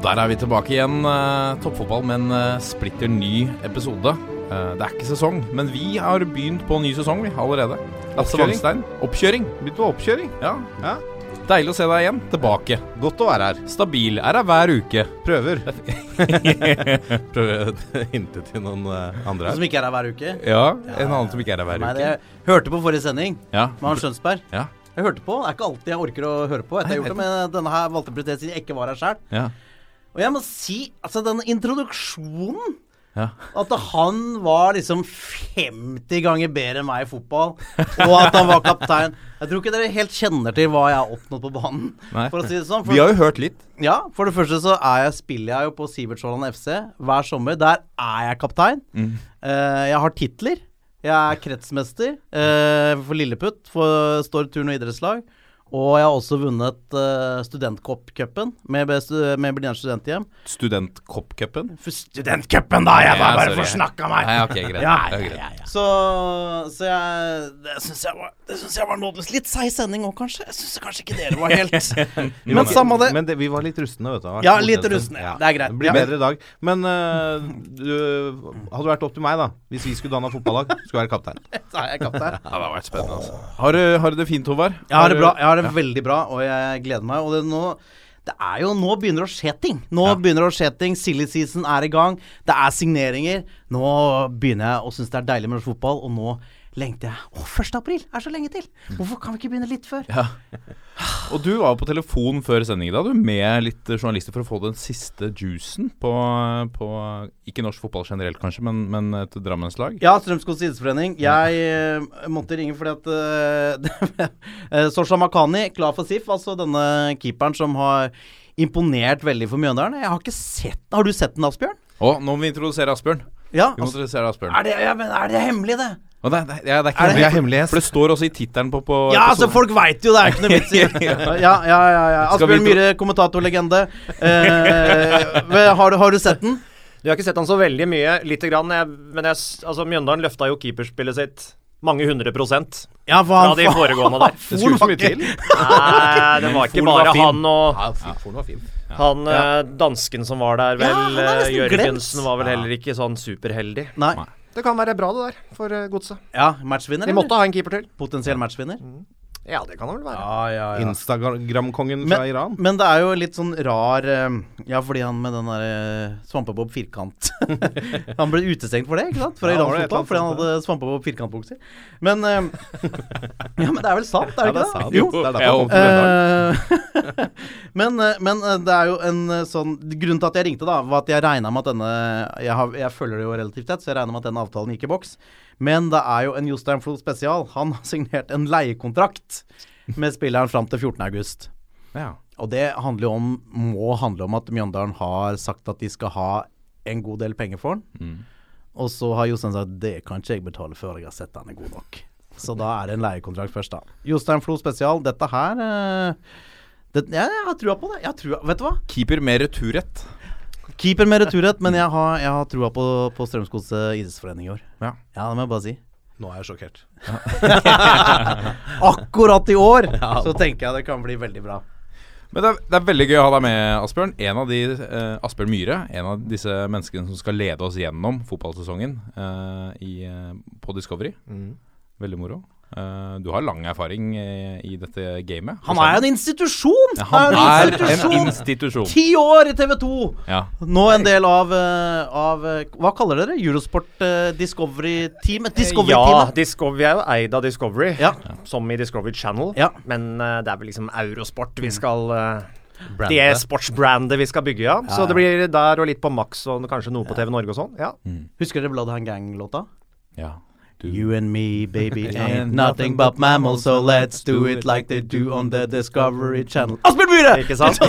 Og der er vi tilbake igjen. Uh, toppfotball med en uh, splitter ny episode. Uh, det er ikke sesong, men vi har begynt på en ny sesong vi allerede. Lasse Wangstein. Oppkjøring. Begynt på oppkjøring. Ja. ja. Deilig å se deg igjen. Tilbake. Godt å være her. Stabil. Er her hver uke. Prøver. Prøver å hinte til noen andre her. Som ikke er her hver uke? Ja, en annen som ikke er her hver Nei, uke. Jeg hørte på forrige sending ja. med Hans Skjønsberg. Ja. Jeg hørte på. Det er ikke alltid jeg orker å høre på etter jeg har gjort det, men denne her valgte å prioritere siden jeg ikke var her sjøl. Og jeg må si, altså den introduksjonen ja. At han var liksom 50 ganger bedre enn meg i fotball, og at han var kaptein Jeg tror ikke dere helt kjenner til hva jeg har oppnådd på banen. For å si det sånn for, Vi har jo hørt litt. Ja, for det første så er jeg, spiller jeg jo på Sivertsvollan FC hver sommer. Der er jeg kaptein. Mm. Uh, jeg har titler. Jeg er kretsmester uh, for Lilleputt, for Stord turn- og idrettslag. Og jeg har også vunnet uh, studentkoppcupen med, med Blindern studenthjem. Studentkoppcupen? Studentcupen, da! Jeg bare, bare forsnakka meg! Nei, ok, greit. Ja, ja, ja, ja, Så, så jeg Det syns jeg var jeg var nådeløst. Litt seig sending òg, kanskje. Jeg syns kanskje ikke dere var helt Men samme det. Men det, vi var litt rustne, vet du. Ja, litt rustne. Ja. Det er greit. Det blir bedre i dag. Men uh, du Hadde det vært opp til meg, da, hvis vi skulle danna fotballag, skulle være kaptein. da er jeg kaptein. Ja, det har vært spennende, altså. Har du, har du det fint, Håvard? Jeg har det bra. Jeg har det veldig bra, og jeg gleder meg. Og det nå det er jo Nå begynner det å skje ting. Nå begynner det å skje ting. Silly season er i gang. Det er signeringer. Nå begynner jeg å synes det er deilig med norsk fotball, og nå lengter jeg. Å, 1. april er så lenge til! Hvorfor kan vi ikke begynne litt før? Ja. Og du var jo på telefon før sending dag du med litt journalister for å få den siste juicen på, på ikke norsk fotball generelt, kanskje, men, men et Drammenslag? Ja, Strømsgods idrettsforening. Jeg uh, måtte ringe fordi at uh, Sosha Makani, klar for SIF, altså denne keeperen som har imponert veldig for Mjøndalen. Jeg har ikke sett Har du sett den, Asbjørn? Å, nå må vi introdusere Asbjørn. Ja, vi må introdusere Asbjørn. Er det, ja, men er det hemmelig, det? Og det, det, ja, det er ikke Er det hemmelig. hemmelig? For det står også i tittelen på, på Ja, altså, folk veit jo det er ikke noe vits i Ja, ja, ja. ja. Asbjørn Myhre, kommentatorlegende. Eh, har, du, har du sett den? Du har ikke sett han så veldig mye, lite grann. Jeg, men jeg, altså, Mjøndalen løfta jo keeperspillet sitt mange hundre prosent Ja, for fra han de foregående der. Det skulle så mye til. Nei, det var ikke var bare han og Ja, var fin. han ja. dansken som var der, Ja, vel. er eh, nesten Jørgensen var vel heller ikke sånn superheldig. Nei. Det kan være bra, det der, for uh, godset. Ja, matchvinner, Vi måtte ha en keeper til. Potensiell matchvinner. Ja, det kan det vel være. Ja, ja, ja. Instagram-kongen fra Men, Iran. men det er jo litt sånn rar eh, Ja, fordi han med den der eh, svampebob firkant Han ble utestengt for det, ikke sant? Fra Ja, et fotball, fordi han hadde svampebob firkantbukser. Men eh, Ja, men det er vel sant, er det Ja, ikke sant. det? Jo. Det er Jeg derfor uh, det. Men, men det er jo en sånn Grunnen til at jeg ringte, da, var at jeg regna med at denne jeg, har, jeg følger det jo relativt tett, så jeg regna med at denne avtalen gikk i boks. Men det er jo en Jostein Flo spesial. Han har signert en leiekontrakt med spilleren fram til 14.8. Ja. Og det handler jo om, må handle om at Mjøndalen har sagt at de skal ha en god del penger for den. Mm. Og så har Jostein sagt det kan ikke jeg betale før jeg har sett han er god nok. Så da er det en leiekontrakt først, da. Jostein Flo spesial. Dette her eh, det, jeg, har trua på det. Trua, vet du hva? Keeper med returrett. Keeper med returrett, men jeg har, jeg har trua på, på Strømsgodset idrettsforening i år. Ja. ja, det må jeg bare si. Nå er jeg sjokkert. Akkurat i år så tenker jeg det kan bli veldig bra. Men det er, det er veldig gøy å ha deg med, Asbjørn. En av de, eh, Asbjørn Myhre, en av disse menneskene som skal lede oss gjennom fotballsesongen eh, i, eh, på Discovery. Veldig moro. Eh, du har lang erfaring eh, i dette gamet. Han er en institusjon! Ja, han er en institusjon! institusjon. Ti år i TV 2! Ja. Nå en del av, eh, av Hva kaller dere? Eurosport uh, Discovery-teamet? Ja, Discovery ja, Discovery, er jo eid av Discovery, Ja. som i Discovery Channel. Ja. Men det er vel liksom Eurosport vi skal eh, Det Det sportsbrandet vi skal bygge, ja. Så det blir der og litt på Max og kanskje noe på TV Norge og sånn. Ja. Husker dere Bloodhound Gang-låta? ja. You and me, baby, ain't nothing but mammals, so let's do it like they do on the Discovery Channel. Asbjørn Myhre! Ikke sant?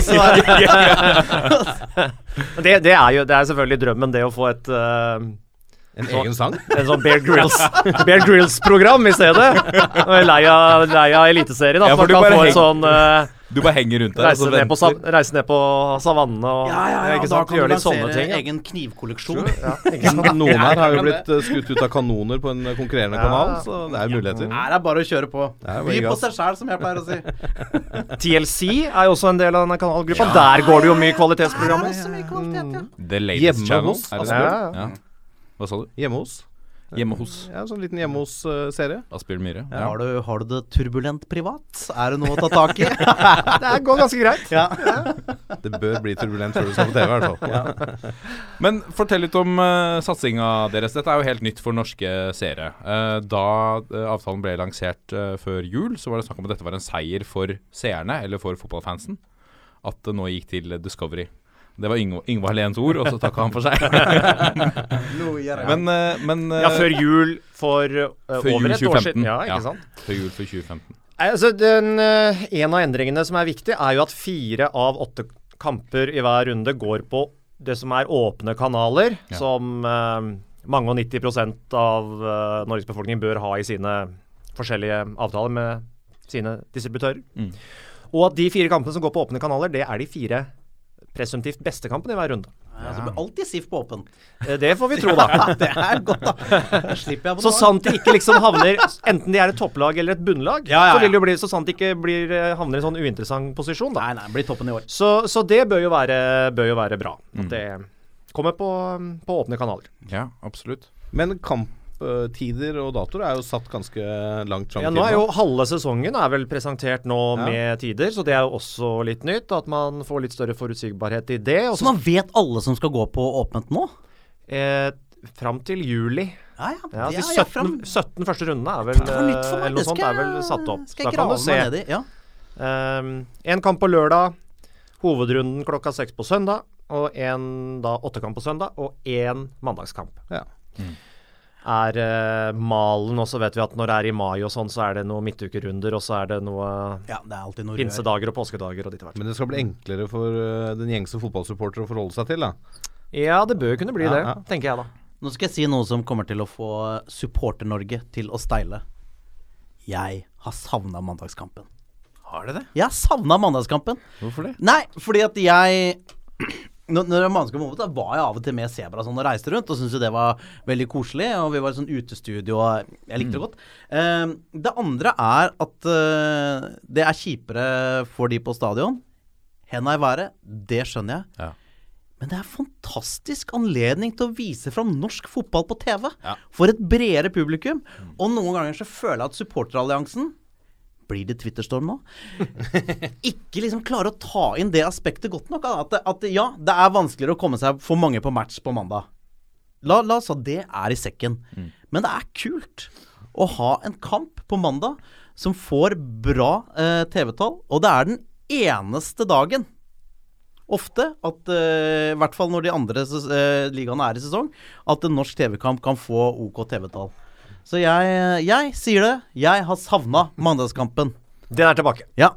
det, det, er jo det er selvfølgelig drømmen, det å få et eh, En egen sang? en sånn Bear Grills Bear Grills-program i stedet. Og er Lei av, lei av Eliteserien. At Ja, for man du kan bare få heng- sånn uh, Du bare henger rundt der reise, ned på, reise ned på savannene og Ja, ja, ja, ikke da kan gjøre litt sånne ting. ja. egen knivkolleksjon. Ja? Noen her har jo blitt eh, skutt ut av kanoner på en eh, konkurrerende kanal, så det er muligheter. Det er bare å kjøre på. Det er By på seg sjæl, som jeg pleier å si. TLC er jo også en del av denne kanalgruppa. Der går det jo mye kvalitetsprogrammer. Så mye kvalitet, ja. The Latest Hjemme Channel. hos er det Asbjørn. det? Ja. Hva sa du? Hjemme hos. Hjemme hos Ja, sånn liten hjemme hos-serie. Asbjørn Myhre. Har, du, har du det turbulent privat? Er det noe å ta tak i? Det går ganske greit. ja. Det bør bli turbulent før du skal på TV, i hvert fall. Men fortell litt om uh, satsinga deres. Dette er jo helt nytt for norske seere. Eh, da eh, avtalen ble lansert eh, før jul, så var det snakk om at dette var en seier for seerne, eller for fotballfansen. At det nå gikk til Discovery. Det var Yngve Yngve Halléns ord, og så takka han for seg. men, eh, men eh, Ja, før jul for eh, før over jul et år siden. Ja, ikke sant? Før jul for 2015. Altså, den, eh, en av endringene som er viktig, er jo at fire av åtte kamper i hver runde går på det som er åpne kanaler, Ja. som eh, mange og 90 av uh, Norges befolkning bør ha i sine forskjellige avtaler med sine distributører. Mm. Og at de fire kampene som går på åpne kanaler, det er de fire presumptivt beste kampen i hver runde. Altså, det blir alltid SIF på åpen. Eh, Det får vi tro, da. det er godt, da. Da jeg på Så noe. sant de ikke liksom havner Enten de er et topplag eller et bunnlag, Ja, ja, så vil det jo bli så sant de ikke blir, eh, havner i en sånn uinteressant posisjon, da. Nei, nei, blir toppen i år. Så, så det bør jo være, bør jo være bra. Mm. At det kommer på, på åpne kanaler. Ja, absolutt. Men kamptider og datoer er jo satt ganske langt fram Ja, nå er jo halve sesongen er vel presentert nå Ja. med tider, så det er jo også litt nytt. At man får litt større forutsigbarhet i det. Også. Så så man vet alle som skal gå på åpent nå? eh, fram til juli. Ja, ja. Ja, de er 17, fram- 17 første rundene er vel eh, eller noe sånt er vel satt opp. Skal Da jeg kan grave du se. meg ned i. Ja. Um, en kamp på lørdag, hovedrunden klokka seks på søndag, og en da åttekamp på søndag, og én mandagskamp. Ja. Er eh, malen, og så vet vi at når det er i mai og sånn, så er det noen midtukerunder, og så er det noe ja, det er alltid noe pinsedager og påskedager og ditt og hvert. Men det skal bli enklere for uh, den gjengse fotballsupporter å forholde seg til, da. Ja, det bør kunne bli Ja, det, ja. tenker jeg da. Nå skal jeg si noe som kommer til å få Supporter-Norge til å steile. Jeg har savna mandagskampen. Har du det? Jeg har savna mandagskampen. Hvorfor det? Nei, fordi at jeg når, når var over, da var jeg av og til med Sebra sånn og reiste rundt, og syntes jo det var veldig koselig. Og vi var i sånn utestudio, og jeg likte det godt. Eh, det andre er at eh, det er kjipere for de på stadion. Henda i været, det skjønner jeg. Ja. Men det er fantastisk anledning til å vise fram norsk fotball på TV. Ja. For et bredere publikum. Og noen ganger så føler jeg at supporteralliansen blir det Twitterstorm nå? ikke liksom klare å ta inn det aspektet godt nok. At, at ja, det er vanskeligere å komme seg for mange på match på mandag. La, la oss ha det er i sekken. Men det er kult å ha en kamp på mandag som får bra eh, TV-tall, og det er den eneste dagen ofte at eh, I hvert fall når de andre eh, ligaene er i sesong, at en norsk TV-kamp kan få OK TV-tall. Så jeg, jeg sier det. Jeg har savna mandagskampen. Den er tilbake. Ja.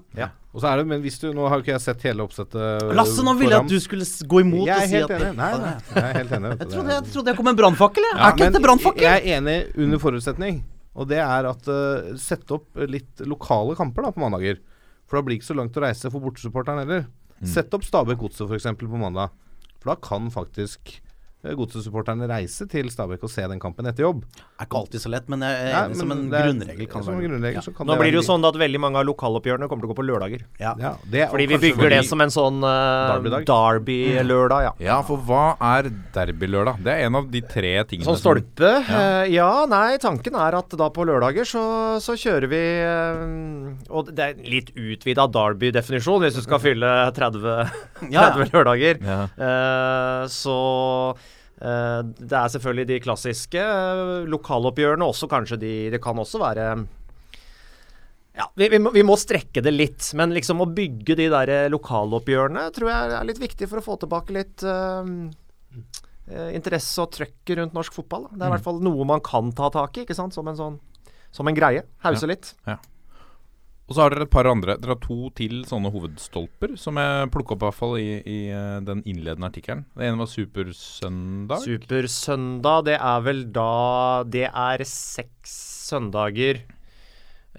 Og så er det, men hvis du Nå har jo ikke jeg sett hele oppsettet. Lasse, nå ville jeg at du skulle gå imot Jeg og er si helt at enig. Nei, nei, jeg er helt enig. Jeg trodde jeg, trodde jeg kom med en brannfakkel, jeg. Ja, er ikke dette brannfakkel? Jeg er enig under forutsetning, og det er at uh, Sett opp litt lokale kamper da på mandager. For da blir det ikke så langt å reise for bortesupporteren heller. Sett opp Stabæk Godset f.eks. på mandag. For da kan faktisk uh, Godset-supporterne reise til Stabæk og se den kampen etter jobb. er ikke alltid så lett, men, jeg, Nei, som en det er- grunnregel kan det som en grunnregel Ja. så kan Nå det blir det jo sånn at veldig mange av lokaloppgjørene kommer til å gå på lørdager. Ja. Ja, det er- Fordi vi bygger bygger det som en sånn uh, Derby-lørdag, ja. Ja, for hva er derby-lørdag? Det er en av de tre tingene Sånn stolpe? Ja. ja, nei, tanken er at da på lørdager så, så kjører vi uh, Og det er litt utvida Derby-definisjon hvis du skal fylle 30, 30 Ja, ja. lørdager. Ja. Eh, så eh, det er selvfølgelig de klassiske eh, lokaloppgjørene, også kanskje de Det kan også være ja, vi, vi, må, vi må strekke det litt, men liksom å bygge de der lokaloppgjørene tror jeg er litt viktig for å få tilbake litt eh, eh, interesse og trøkk rundt norsk fotball. Da. Det er i hvert fall noe man kan ta tak i, ikke sant? Som en sånn som en greie. Hause litt. Og så har dere et par andre. Dere har to til sånne hovedstolper som jeg plukka opp i hvert fall i, i eh, den innledende artikkelen. Det ene var Supersøndag. Supersøndag, det er vel da Det er seks søndager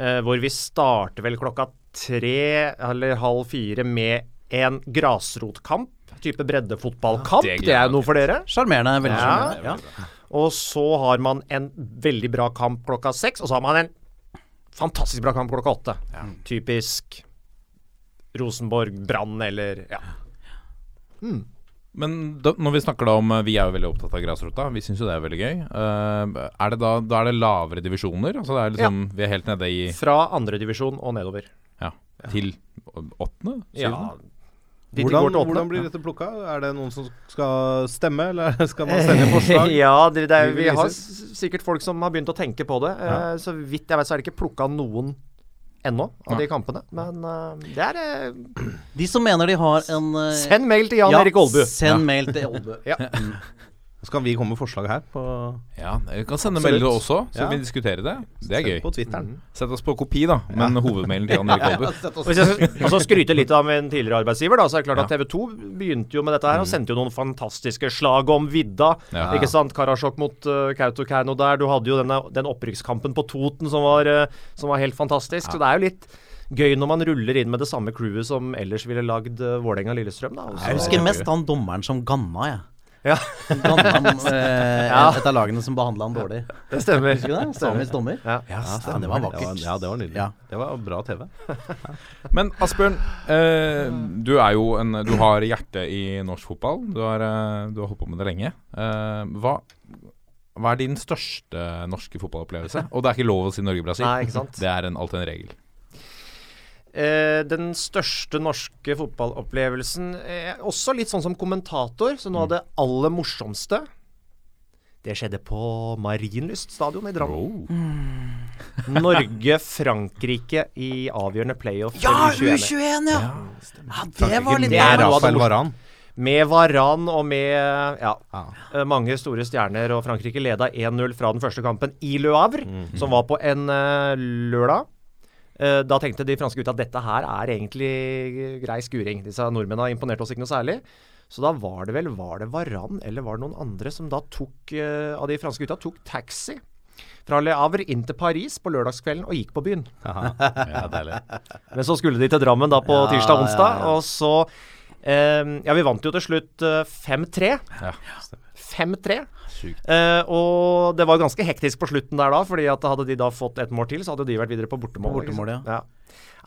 eh, hvor vi starter vel klokka tre eller halv fire med en grasrotkamp. Type breddefotballkamp. det det, er noe for dere. Sjarmerende. Veldig Ja. sjarmerende. Ja. Og så har man en veldig bra kamp klokka seks, og så har man en fantastisk bra kamp klokka åtte. Typisk Rosenborg, Brann eller ja. Men da, når vi snakker da om Vi er jo veldig opptatt av grasrota. Vi syns jo det er veldig gøy. Uh, er det da, da er det lavere divisjoner? Altså det er liksom Vi er helt nede i Fra andredivisjon og nedover. Ja. Til åttende? Ja. Syvende? Ja Hvordan, hvordan blir dette plukka? Er det noen som skal stemme, eller skal man sende forslag? ja, det, det er, Vi har sikkert folk som har begynt å tenke på det. Eh, så vidt jeg vet, så er det ikke plukka noen ennå av de kampene. Men uh, det er uh, De som mener de har en Send mail til Jan ja, Erik Aalbu. Send mail til Olbu. Ja. Skal vi komme med forslag her? På, Ja, vi kan sende Absolutt. mail også, så Ja. vi diskuterer det. Det er gøy. På Twitteren. Sett oss på kopi, da. Men hovedmailen til Jan Erik Aalbu. Og så skryte litt av min tidligere arbeidsgiver, da, så er det klart at TV 2 begynte jo med dette her og sendte jo noen fantastiske slag om vidda. Ja. Ikke sant? Karasjok mot uh, Kautokeino der. Du hadde jo denne, den opprykkskampen på Toten som var, uh, som var helt fantastisk. Så det er jo litt gøy når man ruller inn med det samme crewet som ellers ville lagd uh, Vålerenga-Lillestrøm. da. Jeg husker mest han dommeren som ganna, jeg. Ja, eh, et av lagene som behandla han dårlig. det stemmer. Husker du det? Samisk dommer. Ja. Ja, det var vakkert. Ja, det var nydelig. Ja. Det var bra TV. Men Asbjørn, eh, du er jo en Du har hjerte i norsk fotball. Du har, eh, du har holdt på med det lenge. Eh, hva, hva er din største norske fotballopplevelse? Og det er ikke lov å si Norge-Brasil. Det er en, alltid en regel. Eh, den største norske fotballopplevelsen eh, Også litt sånn som kommentator, så noe av det aller morsomste Det skjedde på Marienlyst stadion i Drammen. Norge-Frankrike i avgjørende playoff. Ja, U21. U21, ja! ja det var litt Det er noe av det Rafael mors- Varan. Med Varan og med ja, Ja. eh, mange store stjerner. Og Frankrike leda 1-0 fra den første kampen i Le Havre, som var på en eh, lørdag. Eh, da tenkte de franske gutta at dette her er egentlig grei skuring. Disse nordmennene imponerte oss ikke noe særlig. Så da var det vel Var det Varan eller var det noen andre som da tok eh, av de franske gutta tok taxi fra Le Havre inn til Paris på lørdagskvelden og gikk på byen. Ja, deilig. Men så skulle de til Drammen da på Ja, tirsdag og onsdag, ja, ja. og så eh, Ja, vi vant jo til slutt eh, 5-3. Ja. 5-3. Sjukt. Eh, og det var ganske hektisk på slutten der da, fordi at hadde de da fått et mål til, så hadde de vært videre på bortemål. Bortemål, ja. ja.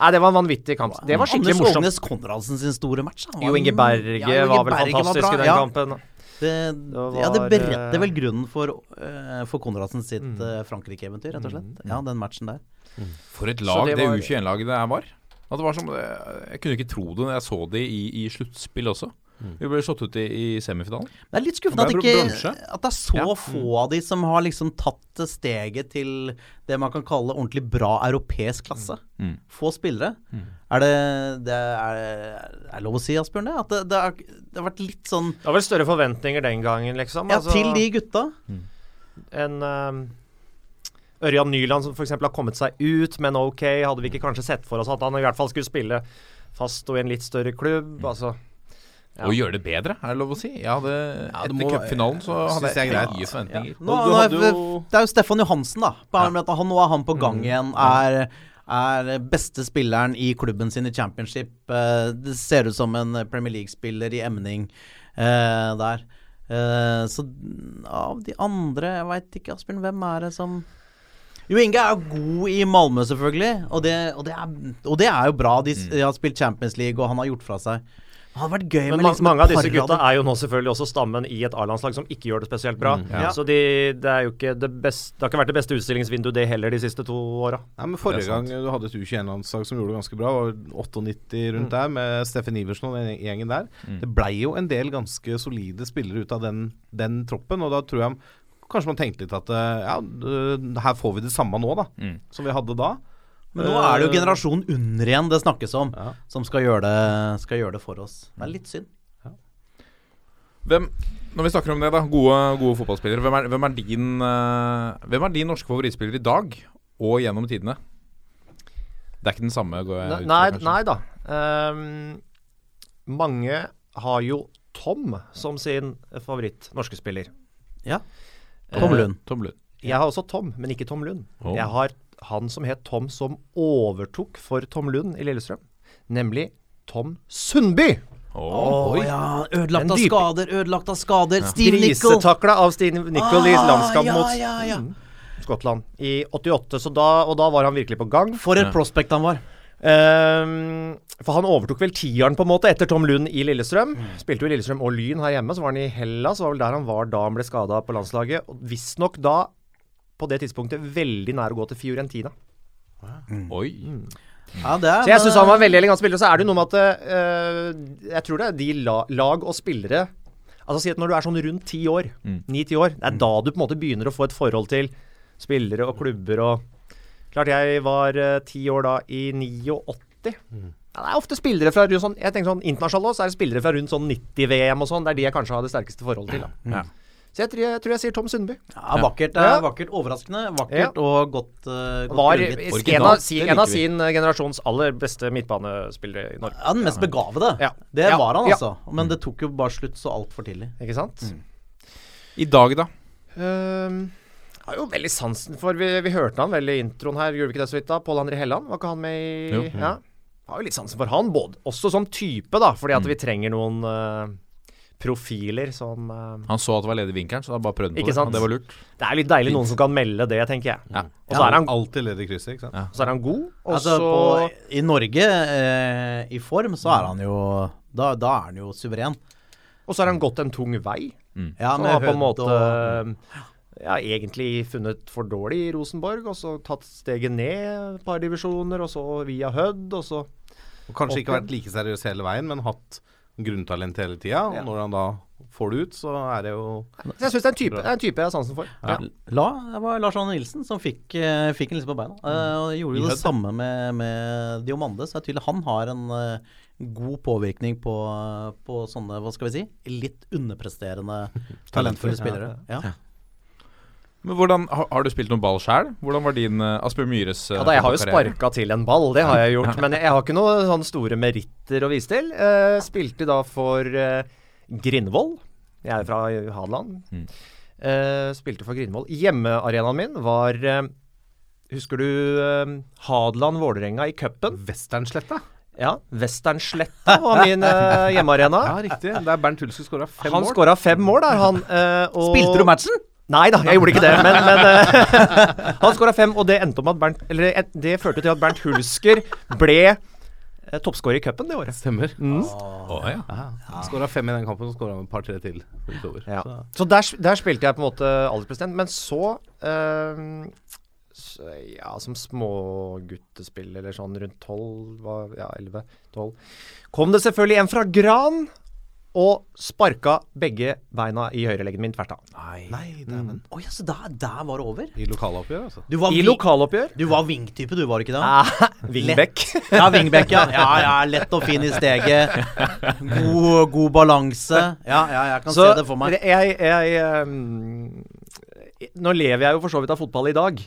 Nei, det var en vanvittig kamp. Det var skikkelig Anders morsomt. Ågnes Konradsen sin store match. han var- Jo Inge Berge Ja, Inge var vel Berge fantastisk var i den ja. kampen. Det, Det ja, det beretter eh, vel grunnen for, uh, for Konradsen sitt Mm. uh, Frankrike-eventyr, rett og slett. Ja, den matchen der. For et Så lag det det, var- U21-laget det her var. Det var som, jeg kunne ikke tro det når jeg så det i, i sluttspill også. Vi ble slått ut i, i semifinalen. Det er litt skuffende at, er ikke, at det er så Ja. få av de som har liksom tatt steget til det man kan kalle ordentlig bra europeisk klasse. Mm. Få spillere. Er det det er, er lov å si, Asbjørn, det? At det, det, har, det har vært litt sånn Det var vel større forventninger den gangen, liksom. Ja, Altså, til de gutta. En um Ørjan Nyland som f.eks. har kommet seg ut, men ok, hadde vi ikke kanskje sett for oss at han i hvert fall skulle spille fast og i en litt større klubb? Altså Ja. Og gjøre det bedre, er det lov å si. Jeg hadde, ja, etter cupfinalen så hadde jeg jeg greit. høye forventninger. Nå, nå er, det er jo Stefan Johansen, da. Han, nå er han på Mm. gang igjen. Er, er beste spilleren i klubben sin i championship. Eh, det ser ut som en Premier League-spiller i emning eh, der. Eh, så av de andre Jeg veit ikke, Asbjørn. Hvem er det som Jo Inge er jo god i Malmö, selvfølgelig. Og det, og det, er, og det er jo bra. De, de har spilt Champions League, og han har gjort fra seg. Det hadde vært gøy Men med liksom mange av disse gutta er jo nå selvfølgelig også stammen i et A-landslag som ikke gjør det spesielt bra. ja. Så de, det er jo ikke det beste Det har ikke vært det beste utstillingsvinduet det heller de siste to åra. Men Forrige gang du hadde et U21-landslag som gjorde det ganske bra, var 98 rundt der, med Steffen Iversen og den gjengen der. Det blei jo en del ganske solide spillere ut av den, den troppen, og da tror jeg kanskje man tenkte litt at eh, ja, her får vi det samme nå, da, Mm. som vi hadde da. Men nå er det jo Eh, generasjonen under igjen det snakkes om, Ja. som skal gjøre det, skal gjøre det for oss. Det er litt synd. Hvem, når vi snakker om det, da, gode, gode fotballspillere, hvem er, hvem, er din, eh, hvem er din norske favorittspiller i dag og gjennom tidene? Det er ikke den samme, går jeg ut fra, Nei, nei da. Um, mange har jo Tom som sin favoritt norske spiller. Ja. Eh, Tom Lund. Tom Lund. Jeg har også Tom, men ikke Tom Lund. Oh. Jeg har han som het Tom som overtok for Tom Lund i Lillestrøm. Nemlig Tom Sundby. Å ja. Ødelagt av skader, ødelagt av skader. Steve Nicol. Grisetakla av Steve Nicol i Ah, landskamp ja, mot ja, ja. Mm, Skottland i 88. Så da, og da var han virkelig på gang. For et prospect han var. Um, for han overtok vel tieren på en måte etter Tom Lund i Lillestrøm. Spilte jo i Lillestrøm og Lyn her hjemme. Så var han i Hellas, var vel der han var da han ble skada på landslaget. Visstnok da, på det tidspunktet, veldig nær å gå til Fiorentina. Oi. Ja, det er Så jeg syns han var en veldig elegant spiller. Og så er det jo noe med at eh, Jeg tror det er de la, lag og spillere Altså si at når du er sånn rundt ti år, ni-ti år, det er da du på en måte begynner å få et forhold til spillere og klubber og Klart jeg var ti ti år da i 89. Ja, det er ofte spillere fra rundt sånn Jeg tenker sånn Internasjonalt også, så er det spillere fra rundt sånn 90-VM og sånn. Det er de jeg kanskje har det sterkeste forholdet til. da Ja. Så jeg tror jeg, tror jeg sier Tom Sundby. Ja, vakkert. Er Ja. vakkert. Overraskende. Vakkert og godt, uh, godt Var av, si, en av sin eh, generasjons aller beste midtbanespillere i Norge. Ja, den mest begavede. Ja. Det Ja. var han, Ja. altså. Men det tok jo bare slutt så altfor tidlig. Ikke sant? I dag, da? Um, jeg har jo veldig sansen for Vi, vi hørte han vel i introen her, gjorde vi ikke det så vidt da? Pål André Helland, var ikke han med i Jo. Ja. Har jo litt sansen for han, både, også som type, da, fordi at vi trenger noen eh, profiler som uh, Han så at det var ledig i vinkelen, så da bare prøvde han på det. sant? Og det var lurt. Det er litt deilig noen som kan melde det, tenker jeg. Ja. Og så er han, Alltid ledig krysset, ikke sant. Ja. så er han god, og Altså, så på, I Norge, eh, i form, så er han jo da, da er han jo suveren. Og så har han gått en tung vei. Ja, Så han har på en måte og- ja, egentlig funnet for dårlig i Rosenborg, og så tatt steget ned et par divisjoner, og så via Hødd, og så Og kanskje ikke vært like seriøs hele veien, men hatt grunntalent hele tida. Og Ja. når han da får det ut, så er det jo Så jeg syns det er en type, det er en type jeg har sansen for. Ja. La, det var Lars Arne Nilsen som fikk, eh, fikk en liste på beina. Eh, og gjorde jo det samme med, med Diomande. Så det er tydelig han har en eh, god påvirkning på, på sånne, hva skal vi si, litt underpresterende, talentfulle spillere. Ja. Men hvordan, har, har du spilt noen ball sjøl? Hvordan var din uh, Asbjørn Myhres uh, Ja, da, jeg har jo sparka til en ball, det har jeg gjort. Men jeg, jeg har ikke noen sånne store meritter å vise til. Uh, spilte da for uh, Grindvoll. Jeg er fra Hadeland. Mm. Eh, spilte for Grindvoll. Hjemmearenaen min var Husker du Hadeland-Vålerenga i cupen? Westernsletta. Ja. Westernsletta var min hjemmearena. Ja, riktig. Der Bernt Hulsker skåra fem Han mål. skåra fem mål der, han. eh, og Spilte du matchen? Nei da, jeg gjorde ikke det. Men, men eh, han skåra fem, og det endte om at Bernt Eller eh, det førte til at Bernt Hulsker ble uh, toppskårer i cupen det året. Stemmer. Mm. Oh, ja. Ja. Skåra fem i den kampen, så skåra han et par-tre til. utover. Ja. Så, Så der, der spilte jeg på en måte alderspresident. Men så, eh, så Ja, som småguttespill eller sånn rundt tolv, ja, elleve, tolv Kom det selvfølgelig en fra Gran og sparka begge beina i høyreleggen min tvert av. Nei, dæven. Å ja, så der, der var det over? I lokaloppgjør, altså. Du var, I lokaloppgjør. du var vingtype, du, var ikke det? Ah, Vingbekk. Ja, Vingbekk, ja. ja. Ja, Lett og fin i steget. God, god balanse. Ja, ja, jeg kan Så se det for meg. Jeg, jeg, um, Nå lever jeg jo for så vidt av fotball i dag.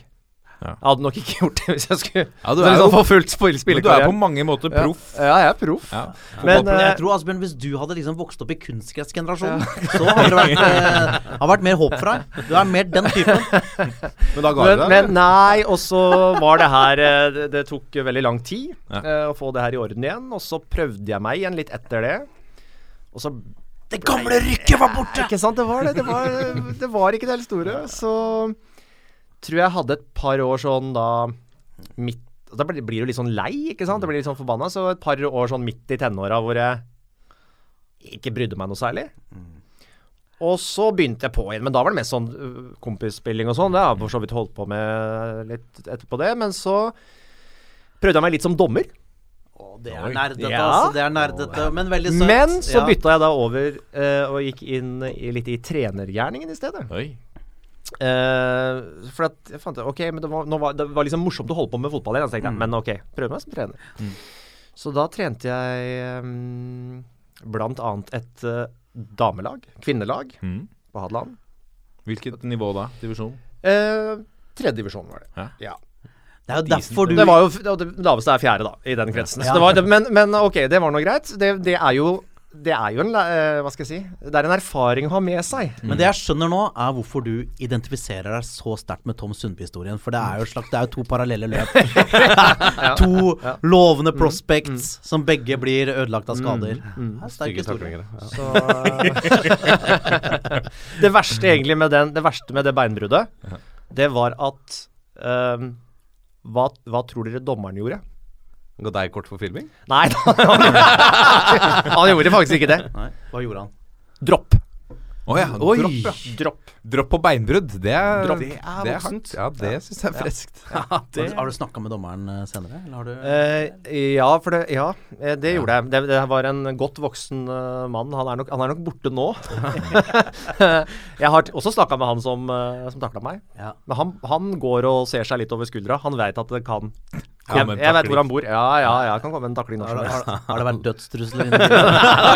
Ja. Jeg hadde nok ikke gjort det hvis jeg skulle Ja, du er liksom jo- fullt spill- du er på mange måter proff. Ja, ja, jeg er proff. Ja. Men Men eh, jeg tror Asbjørn, hvis du hadde liksom vokst opp i kunstgressgenerasjonen, så hadde det vært, eh, hadde vært mer håp for deg. Du er mer den typen. Men da ga men, du deg? men nei, og så var det her eh, Det, det tok veldig lang tid Ja. eh, å få det her i orden igjen. Og så prøvde jeg meg igjen litt etter det. Og så Det gamle rykket var borte! Ikke sant, det var det. Det var, det var ikke det helt store. Så tror jeg hadde et par år sånn da midt Da blir blir du litt sånn lei, ikke sant? Det blir litt sånn forbanna. Så et par år sånn midt i tenåra hvor jeg ikke brydde meg noe særlig. Og så begynte jeg på igjen, men da var det mest sånn øh, kompisspilling og sånn. Det har jeg for så vidt holdt på med litt etterpå det. Men så prøvde jeg meg litt som dommer. Å, det er nerdete, Ja. altså. Det er nerdete, men veldig søtt. Men så bytta jeg da over eh, og gikk inn i, litt i trenergjerningen i stedet. Oi. Eh, for at jeg fant ut Ok, men det var, var, det var liksom morsomt å holde på med fotball igjen. Så tenkte jeg, men ok, prøv meg som trener. Så da trente jeg um, blant annet et uh, damelag, kvinnelag, Mm. på Hadeland. Hvilket nivå da? Divisjon? Uh, Tredje divisjon var det. Ja. Ja. Det er jo derfor du Det var jo det laveste er fjerde, da, i den kretsen. Så Ja. det var, det, men, men ok, det var nå greit. Det, det er jo Det er jo en eh, Hva skal jeg si? Det er en erfaring å ha med seg. Men det jeg skjønner nå, er hvorfor du identifiserer deg så sterkt med Tom Sundby-historien. For det er jo, et slags, det er jo to parallelle løp. to lovende prospects som begge blir ødelagt av skader. Det er sterk historie. Så Det verste egentlig med den Det verste med det beinbruddet, det var at um, hva, hva tror dere dommeren gjorde? Ga deg kort for filming? Nei, han gjorde faktisk ikke det. Nei, hva gjorde han? Dropp. Oh, ja. Oi, Dropp, ja. dropp. Dropp på beinbrudd. Det er, Dropp. det er, hardt. Ja, det syns jeg er friskt. Har du, har du snakka med dommeren eh, senere? Eller har du Eh, ja, for det, ja, eh, det gjorde jeg. Det, det var en godt voksen uh, mann. Han er, nok, han er nok borte nå. jeg har t- også snakka med han som, uh, som takla meg. Ja. Men han, han går og ser seg litt over skuldra. Han veit at det kan Jeg, jeg vet hvor han bor. Ja, ja, ja, kan komme en takling når har, som det, helst. har, det vært dødstrusler inni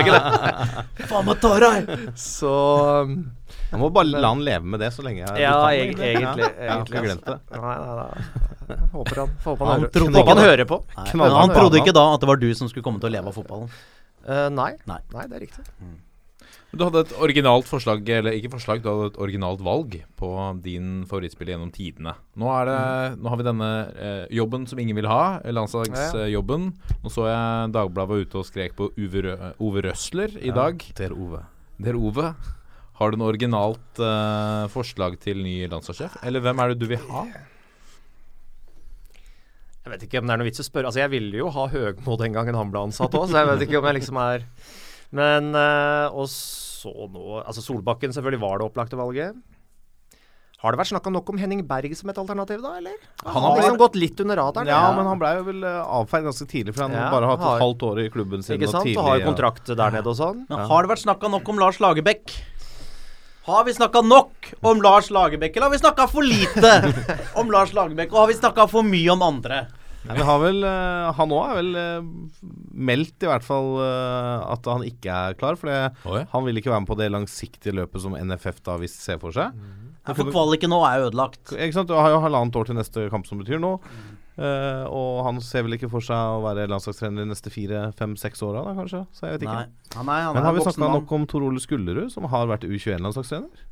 bildet? Faen meg tar deg! Så Jeg må bare la han leve med det så lenge jeg Ja, du kan, eg- egentlig. Ja, jeg har egentlig ikke glemt det. altså. Nei, nei, nei. Jeg Håper han, håper han, Han hører, trodde håper han hører på. Nei, men han trodde ikke da at det var du som skulle komme til å leve av fotballen. Uh, nei. Nei. nei, det er riktig. Du hadde et originalt forslag, eller ikke forslag, du hadde et originalt valg på din favorittspiller gjennom tidene. Nå, er det, nå har vi denne eh, jobben som ingen vil ha, landslagsjobben. Nå så jeg Dagbladet var ute og skrek på Uwe, Ove Røsler i dag. Der Ove. Der Ove. Har du noe originalt eh, forslag til ny landslagssjef? Eller hvem er det du vil ha? Jeg vet ikke om det er noe vits å spørre. Altså, jeg ville jo ha Høgmo den gangen han ble ansatt òg, så jeg vet ikke om jeg liksom er Men eh, Og så nå Altså, Solbakken selvfølgelig var det opplagte valget. Har det vært snakka nok om Henning Berg som et alternativ, da, eller? Han har har liksom vært- gått litt under radaren. Ja, men han blei jo vel eh, avfeid ganske tidlig, for han Ja, bare har hatt et halvt år i klubben sin. Ikke og tidlig, Og har jo ja. kontrakt der nede og sånn. Men har det vært snakka nok om Lars Lagerbäck? Har vi snakka nok om Lars Lagerbäck, eller har vi snakka for lite om Lars Lagerbäck? Og har vi snakka for mye om andre? Men har vel, eh, han òg er vel eh, meldt i hvert fall eh, at han ikke er klar. For han vil ikke være med på det langsiktige løpet som NFF da visst ser for seg. Ja, For kvaliken nå er ødelagt. Ikke sant? Du har jo halvannet år til neste kamp som betyr noe. Eh, og han ser vel ikke for seg å være landslagstrener de neste fire, fem, seks åra, kanskje. Så jeg vet ikke. Nei, han er, han Men har vi snakka nok om Tor Ole Skullerud, som har vært U21-landslagstrener?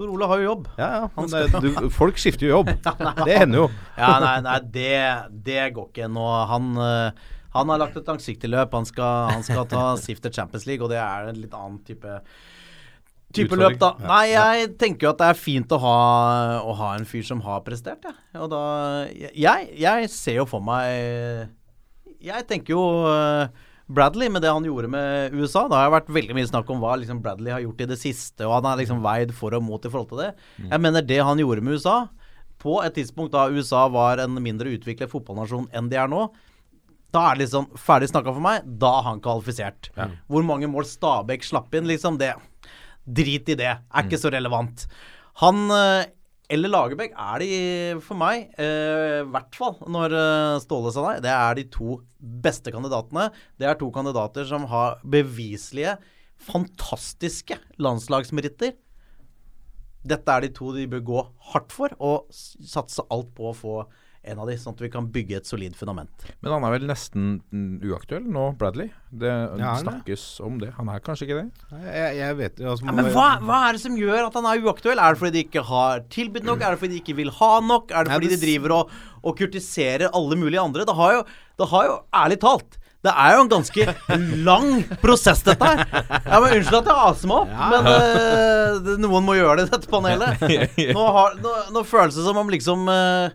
Tor Ole har jo jobb. Ja, ja. Men det, du, folk skifter jo jobb. Det hender jo. Ja, nei, nei det, det går ikke nå. Han, eh, han har lagt et langsiktig løp. Han skal, han skal ta Sifter Champions League, og det er en litt annen type Type løp, da. Ja. Nei, jeg tenker jo at det er fint å ha, å ha en fyr som har prestert, jeg. Og da Jeg, jeg ser jo for meg Jeg tenker jo eh, Bradley med det han gjorde med USA. Det har vært veldig mye snakk om hva liksom Bradley har gjort i det siste, og han er liksom veid for og mot i forhold til det. Jeg mener det han gjorde med USA, på et tidspunkt da USA var en mindre utviklet fotballnasjon enn de er nå, da er det liksom ferdig snakka for meg. Da er han kvalifisert. Hvor mange mål Stabæk slapp inn, liksom, det Drit i det. Er ikke så relevant. Han eh, eller Lagerbäck er de for meg, eh, i hvert fall når eh, Ståle sa nei, det er de to beste kandidatene. Det er to kandidater som har beviselige, fantastiske landslagsmeritter. Dette er de to de bør gå hardt for, og satse alt på å få en av de, sånn at vi kan bygge et solid fundament. Men han er vel nesten uaktuell nå, Bradley? Det Ja, er han det? om det. Han er kanskje ikke det? Jeg, jeg vet altså, Ja, men hva, hva er det som gjør at han er uaktuell? Er det fordi de ikke har tilbudt nok? Er det fordi de ikke vil ha nok? Er det fordi de driver og, og kurtiserer alle mulige andre? Det har jo, det har jo ærlig talt det er jo en ganske lang prosess, dette her. Ja, men Unnskyld at jeg aser meg opp, men uh, noen må gjøre det i dette panelet. Nå, har, nå, nå føles det som om liksom eh,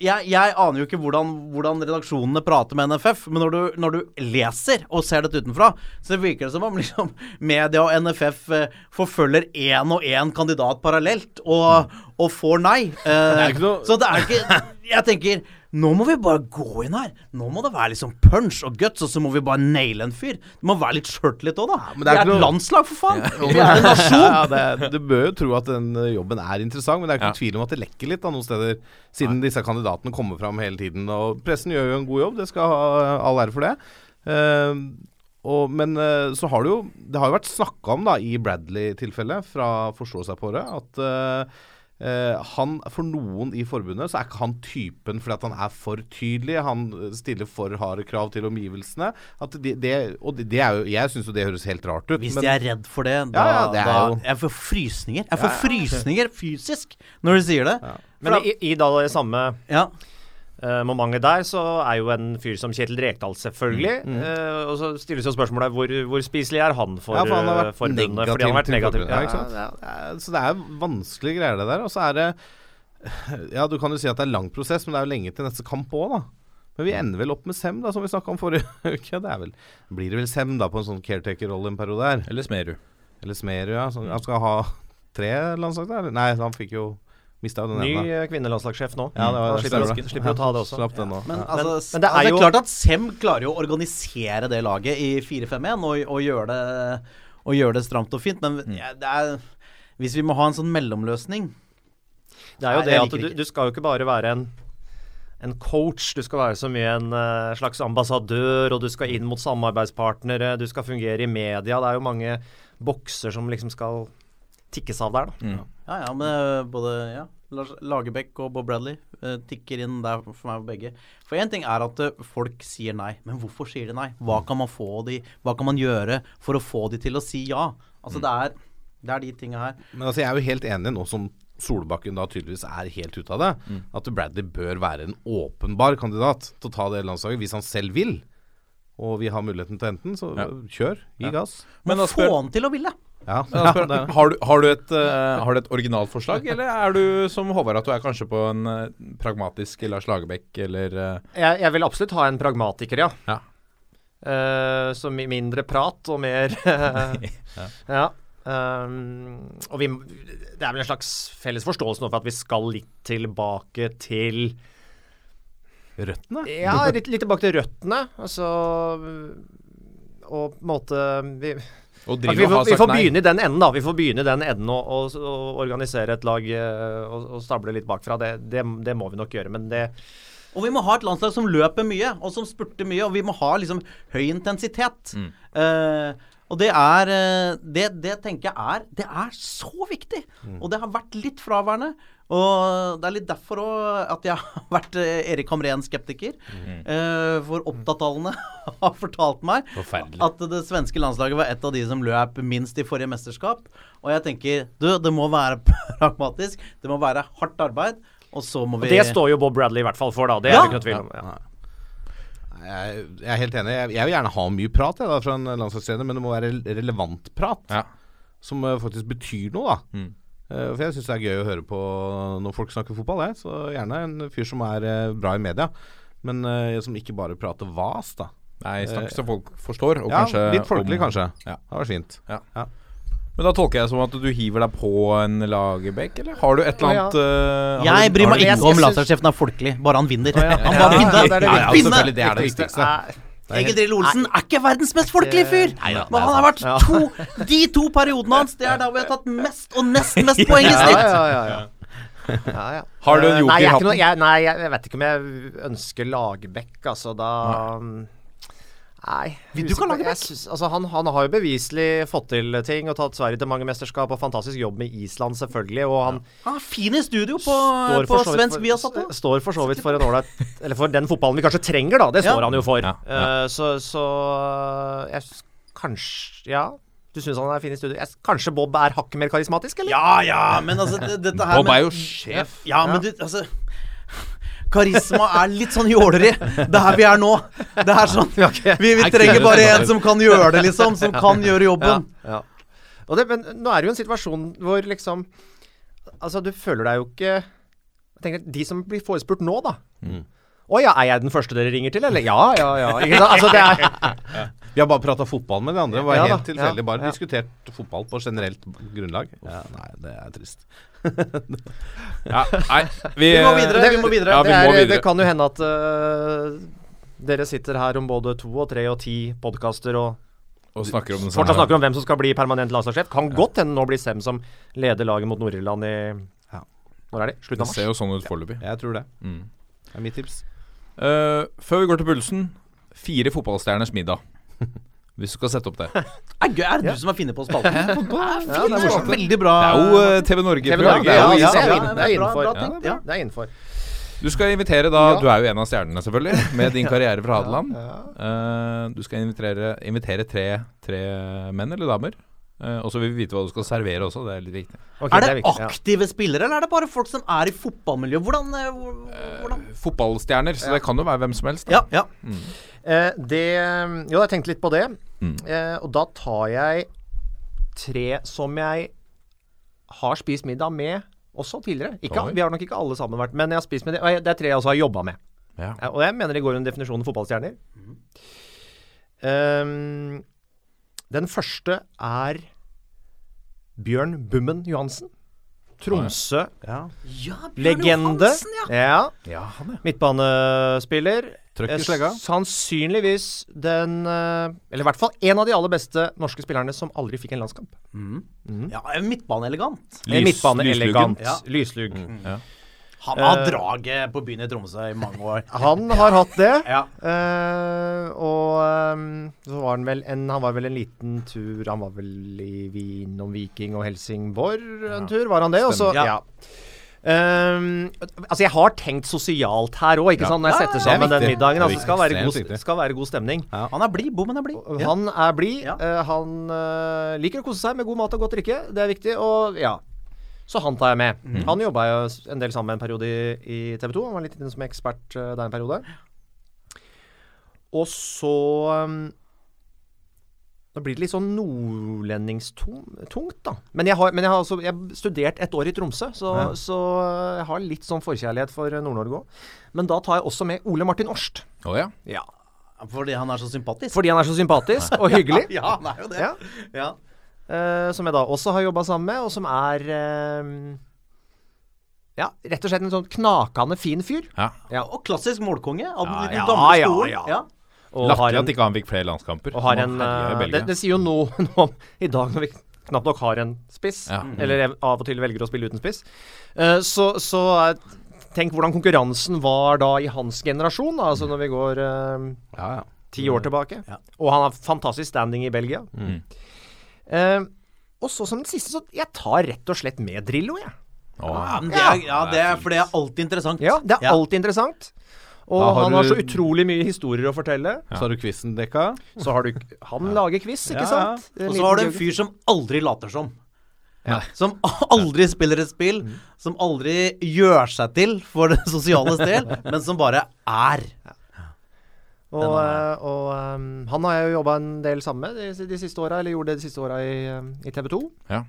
jeg, jeg aner jo ikke hvordan, hvordan redaksjonene prater med NFF, men når du, når du leser og ser dette utenfra, så virker det som om liksom media og NFF eh, forfølger én og én kandidat parallelt, og, og får nei. Eh, ikke noe- Så det er ikke Jeg tenker nå må vi bare gå inn her. Nå må det være liksom punch og guts, og så må vi bare naile en fyr. Det må være litt sjøltillit òg, da. Ja, det er er et noe- landslag, for faen. Vi er en nasjon. Ja, det, du bør jo tro at den jobben er interessant, men det er ikke Ja. tvil om at det lekker litt da, noen steder, siden disse kandidatene kommer fram hele tiden. Og pressen gjør jo en god jobb, det skal ha all ære for det. Uh, og, men eh, så har det jo Det har jo vært snakka om da i Bradley-tilfellet, fra Forstå seg på det, at eh, eh, han, For noen i forbundet så er ikke han typen fordi at han er for tydelig. Han stiller for harde krav til omgivelsene. At det, det, og det, er jo Jeg syns jo det høres helt rart ut. Hvis men- de er redd for det, da, Ja, ja, det da Jeg får frysninger. Jeg får frysninger fysisk når du sier det. Men i, i da det samme Ja. Eh, momentet der, så er jo en fyr som Kjetil Rekdal selvfølgelig. Mm. eh, og så stilles jo spørsmålet hvor, hvor spiselig er han for, ja, for han har eh, vært forbundet? negativ, fordi han har vært negativ. forbundet, Ja, ikke sant? Ja, Det er- Så det er vanskelige greier, det der. Og så er det Ja, du kan jo si at det er lang prosess, men det er jo lenge til neste kamp òg, da. Men vi ender vel opp med Sem, da, som vi snakka om forrige uke. Det er vel, blir det vel Sem da på en sånn caretaker-rolle en periode her. Eller Smerud. Eller Smerud, ja. Så han skal ha tre landslag der? Nei, han fikk jo Mista jo den Ny ene. eh, kvinnelandslagssjef nå. Ja, det var det. slipper, det. slipper å ta det også. Slapp den nå. Men, altså, Men- men det er altså, jo- klart at Sem klarer jo å organisere det laget i 4-5-1 og, og gjøre det, gjør det stramt og fint, men Mm. ja, det er Hvis vi må ha en sånn mellomløsning Det er jo det at du, du skal jo ikke bare være en en coach, du skal være så mye en eh, slags ambassadør, og du skal inn mot samarbeidspartnere, du skal fungere i media. Det er jo mange bokser som liksom skal tikkes av der, da. Ja, ja, men eh, både ja, Lars Lagerbäck og Bob Bradley eh, tikker inn der for meg og begge. For én ting er at eh, folk sier nei, men hvorfor sier de nei? Hva kan man få de Hva kan man gjøre for å få de til å si ja? Altså det er det er de tinga her. Men altså, jeg er jo helt enig nå som Solbakken da tydeligvis er helt ute av det. Mm. At Bradley bør være en åpenbar kandidat til å ta det landslaget hvis han selv vil. Og vi har muligheten til enten, så Ja. kjør. Gi gass. Men Få Asbjørn, han til å ville. Ja, ja har, du, har, du et, uh, har du et originalt forslag, eller er du som Håvard at du er kanskje på en uh, pragmatisk Lars Lagerbäck eller uh... Jeg, jeg vil absolutt ha en pragmatiker, ja. Ja. Eh, så mindre prat og mer Ja. Um, og vi Det er vel en slags felles forståelse nå for at vi skal litt tilbake til Røttene? Ja, litt, litt tilbake til røttene. Altså Og på en måte vi, vi, får, vi får begynne i den enden, da. Vi får begynne i den enden og, og, og organisere et lag eh, og, og stable litt bakfra. Det, det, det må vi nok gjøre. Men det Og vi må ha et landslag som løper mye, og som spurter mye. Og vi må ha liksom høy intensitet. Eh, og det er eh, det, det tenker jeg er Det er så viktig! Og det har vært litt fraværende. Og det er litt derfor òg at jeg har vært eh, Erik Hamren-skeptiker. Eh, for opptattallene har fortalt meg at det svenske landslaget var et av de som løp minst i forrige mesterskap. Og jeg tenker du, det må være pragmatisk. Det må være hardt arbeid. Og så må vi Det står jo Bob Bradley i hvert fall for, da. Det er Ja. ikke noe tvil om. Ja. Jeg, jeg er helt enig. Jeg, jeg vil gjerne ha mye prat jeg, da, fra en landslagstrener, men det må være relevant prat. Ja. Som eh, faktisk betyr noe, da. Mm. Eh, for jeg syns det er gøy å høre på når folk snakker fotball. Jeg. Så gjerne en fyr som er eh, bra i media, men som ikke bare prater vas, da. Nei, snakk så folk forstår. Og ja, kanskje litt folkelig, om- kanskje. Ja. Det var fint. Men da tolker jeg som at du hiver deg på en Lagerbäck, eller har du et eller annet ja, ja. Uh, Jeg bryr meg ikke om lasersjefen er folkelig, bare han vinner. ja. Han bare vinner! det er det Ja, viktigste. ja, det er det viktigste. Egil Drill Olsen er ikke verdens mest folkelige fyr! Nei, Men han har vært to De to periodene hans, det er da vi har tatt mest og nest mest poeng i snitt! ja, ja, ja. ja, ja. Har du en joker nei, i hatten? nei, jeg, jeg vet ikke om jeg ønsker Lagerbäck, altså. Da Nei. Vil du ikke lage synes- Altså, han, han har jo beviselig fått til ting og tatt Sverige til mange mesterskap og fantastisk jobb med Island, selvfølgelig. Og han Han er fin i studio på, står på for så vidt svensk for- Viasat. Står for så vidt for en ålreit Eller for den fotballen vi kanskje trenger, da. Det Ja. står han jo for. Ja, ja. Eh, så så jeg, synes Kanskje Ja. Du syns han er fin i studio? Jeg, kanskje Bob er hakket mer karismatisk, eller? Ja ja, men altså det, dette her Bob er jo sjef. Ja, men du, altså Karisma er litt sånn jåleri. Det er her vi er nå. Det er sånn Vi, vi trenger bare en som kan gjøre det, liksom. Som kan gjøre jobben. Ja. Og det, men nå er det jo en situasjon hvor liksom Altså, du føler deg jo ikke Jeg tenker De som blir forespurt nå, da. Å ja, er jeg den første dere ringer til, eller? Ja, ja, ja. Ikke sant? Altså, det er Vi har bare prata fotball med de andre. Det var Ja helt tilfeldig. Bare ja. diskutert fotball på generelt grunnlag. Ja, nei, det er trist. Ja, nei, vi, Vi må videre. vi må videre. Ja, det, er, må det kan jo hende at uh, dere sitter her om både to og tre og ti podkaster og Og snakker om den fortsatt snakker om hvem som skal bli permanent landslagssjef. Kan godt hende nå blir Sem som leder laget mot Nord-Irland i Ja. Når er det? Slutten av mars? Det ser jo sånn ut foreløpig. Jeg tror det. Mm. Det er mitt tips. Uh, før vi går til pulsen, fire fotballstjerners middag. Hvis du skal sette opp det. Det Er, gøy, er det du som har funnet på spalten? Ja, det det er morsomt. Veldig bra. er jo eh, TV Norge. TV program. Norge, Det er ja, jo ja, det er det er innenfor. Ja, det er innenfor. Du skal invitere da Ja. Du er jo en av stjernene, selvfølgelig, med din karriere fra Hadeland. Eh, du skal invitere, invitere tre, tre menn eller damer. Eh, og så vil vi vite hva du skal servere også. Det er litt viktig. Okay, Er det viktig, ja. aktive spillere, eller er det bare folk som er i fotballmiljøet? Hvordan, hvordan? Uh. Fotballstjerner, så det kan jo være hvem som helst. Da. Ja, ja. Eh, det Jo, jeg tenkte litt på det. Mm. Eh, og da tar jeg tre som jeg har spist middag med også tidligere. Ikke, vi har nok ikke alle sammen vært Men jeg har spist med det, og jeg, det er tre jeg også har jobba med. Ja. Eh, og jeg mener det går under definisjonen fotballstjerner. Ehm, den første er Bjørn Bummen Johansen. Tromsø. ja Legende. Ja. ja, han er Midtbanespiller. Trøkk i slegga. Sannsynligvis den eh, Eller i hvert fall en av de aller beste norske spillerne som aldri fikk en landskamp. ja midtbaneelegant. Lys, midtbane lysluggen. elegant. Ja. Lyslugg. Ja. Han har Eh, draget på byen i Tromsø i mange år. Han har hatt det. Ja. uh, og um, så var han vel en Han var vel en liten tur Han var vel i Wien om Viking og Helsingborg en tur, var han det? Og så, Stemmer. ja. Ehm, altså, jeg har tenkt sosialt her òg, ikke sånn, når jeg setter ja, er sammen den middagen. Det Altså, skal være, god, skal være god stemning. Han er blid. Bommen er blid. Ja. Han er blid. Ja. eh, han uh, liker å kose seg med god mat og godt drikke. Det er viktig. Og ja. Så han tar jeg med. Mm. Han jobba jo en del sammen en periode i, i TV 2. Han var litt inne som ekspert uh, der en periode. Og så um, Da blir det litt sånn nordlendingstungt, da. Men jeg har, men jeg har altså jeg har studert et år i Tromsø, så, så jeg har litt sånn forkjærlighet for Nord-Norge òg. Men da tar jeg også med Ole Martin Årst. Oh, ja. Ja. Fordi han er så sympatisk. Fordi han er så sympatisk og hyggelig. Ja, han er jo det. Ja. Ja. eh, som jeg da også har jobba sammen med, og som er uh, Ja, rett og slett en sånn knakende fin fyr. ja. Ja. Og klassisk målkonge av den, Ja, ja, gamle ja, skolen. ja. Ja. Og at ikke han fikk flere landskamper. og har en eh, det, det sier jo noe, noe om i dag når vi knapt nok har en spiss, Ja. eller av og til velger å spille uten spiss. uh, så så uh, tenk hvordan konkurransen var da i hans generasjon, da, altså når vi går eh, Ja, ja. ti år tilbake. Ja. Og han har fantastisk standing i Belgia. Mm. Uh, og så som den siste, så jeg tar rett og slett med Drillo, jeg. Ja, det er, ja, det er, for det er alltid interessant. Ja, det er alltid interessant. Og har han har du- så utrolig mye historier å fortelle. Så har du quizen dekka. Så har du Han lager quiz, ikke Ja, ja. sant? Og så har du en fyr som aldri later som. Ja. Som aldri spiller et spill, som aldri gjør seg til for det sosiale del, men som bare er. Og, eh, og um, han har jeg jo jobba en del sammen med de, de siste åra, eller gjorde det de siste åra i, eh, i TV 2. Ja.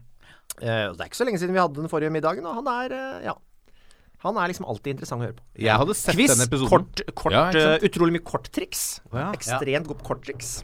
Uh, det er ikke så lenge siden vi hadde den forrige middagen, og han er uh, Ja. Han er liksom alltid interessant å høre på. Jeg hadde sett Quiz, denne episoden. kort, kort Ja, eh, utrolig mye korttriks. ja. Ekstremt godt korttriks.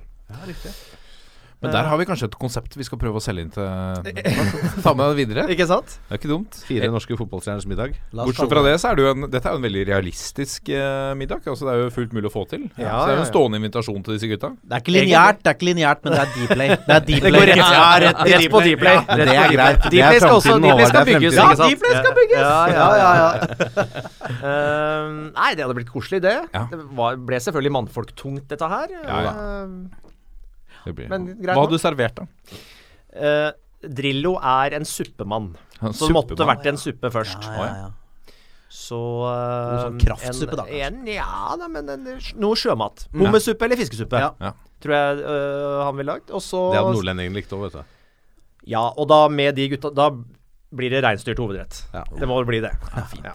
Men der har vi kanskje et konsept vi skal prøve å selge inn til Ta med det videre. Ikke sant? Det er ikke dumt. Fire norske fotballstjerners middag. Bortsett fra det- så er det jo en Dette er jo en veldig realistisk eh, middag. Altså Det er jo fullt mulig å få til. Ja, så det er jo en stående invitasjon til disse gutta. Det er ikke lineært, det er ikke lineært, men det er Dplay. Det er Dplay. Det går rett, Ja, rett rett på Dplay. Ja, det er greit. Det er Dplay skal også Dplay skal bygges, fremtiden. ikke sant? Ja, Dplay skal bygges. Ja, ja, Ja, ja. ja, Eh, nei, det hadde blitt koselig, det. Det var, ble selvfølgelig mannfolktungt, dette her. Ja, ja. Eh, Det blir. Men greit Hva hadde du servert, da? eh, Drillo er en suppemann. En Så det måtte vært en suppe først. Ja, ja, ja. Så eh, Noe sånn kraftsuppe, da, kanskje. en, Ja da, men en, noe sjømat. Hummersuppe eller fiskesuppe, Ja. Ja. tror jeg eh, han ville lagd. Og så Det hadde nordlendingen likt òg, vet du. Ja, og da med de gutta Da blir det reinsdyr til hovedrett. Ja. Det må vel bli det. Ja, fint. Ja.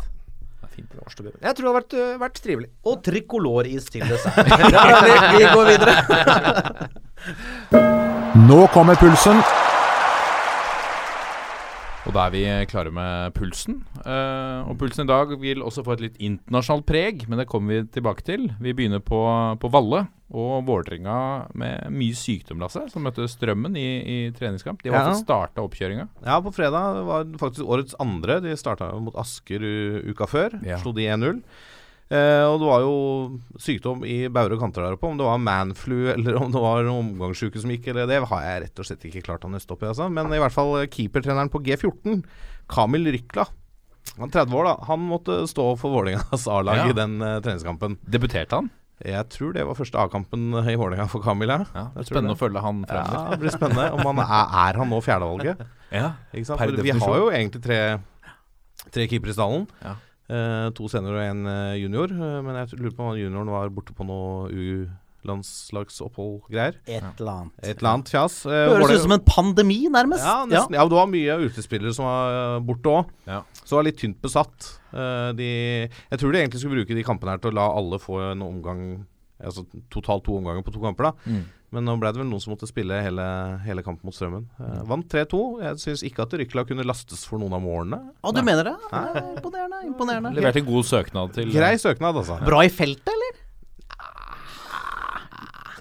Det norsk fint. Jeg tror det har vært, uh, vært trivelig. Og trikoloris til dessert. Vi går videre. Nå kommer pulsen. Og da er vi klare med pulsen. Uh, og pulsen i dag vil også få et litt internasjonalt preg, men det kommer vi tilbake til. Vi begynner på, på Valle og Vålerenga med mye sykdom, Lasse, som møtte Strømmen i, i treningskamp. De har Ja. starta oppkjøringa. Ja, på fredag var faktisk årets andre. De starta mot Asker uka før. Ja. Slo de 1-0. Eh, og det var jo sykdom i bauger og kanter der oppe. Om det var manflu eller om det var omgangssjuke som gikk, eller det har jeg rett og slett ikke klart å nøste opp i. Altså. Men i hvert fall eh, keepertreneren på G14, Kamil Rykla, han er 30 år, da. Han måtte stå for Vålerengas A-lag Ja. i den uh, treningskampen. Debuterte han? Jeg tror det var første A-kampen i Vålerenga for Kamil. Ja. Spennende det. å følge han Ja, det blir spennende. Om han er, er han nå fjerdevalget? Ja. Per definisjon. vi har jo egentlig tre, tre keepere i stallen. Ja. Eh, to senior og én eh, junior. Eh, men jeg lurer på om junioren var borte på noe U-landslagsopphold-greier. Et eller annet. Et eller annet fjas. Eh, Høres ut som en pandemi, nærmest. ja, nesten. Ja, det var mye utespillere som var borte òg. Ja. Så det var litt tynt besatt. Eh, de, jeg tror de egentlig skulle bruke de kampene her til å la alle få en omgang Altså totalt to omganger på to kamper, da. Mm. Men nå ble det vel noen som måtte spille hele, hele kampen mot Strømmen. Eh, vant 3-2. Jeg syns ikke at Rykla kunne lastes for noen av målene. Å, du mener det? Ja, imponerende. imponerende. Leverte en god søknad til Grei søknad, altså. Bra i feltet, eller?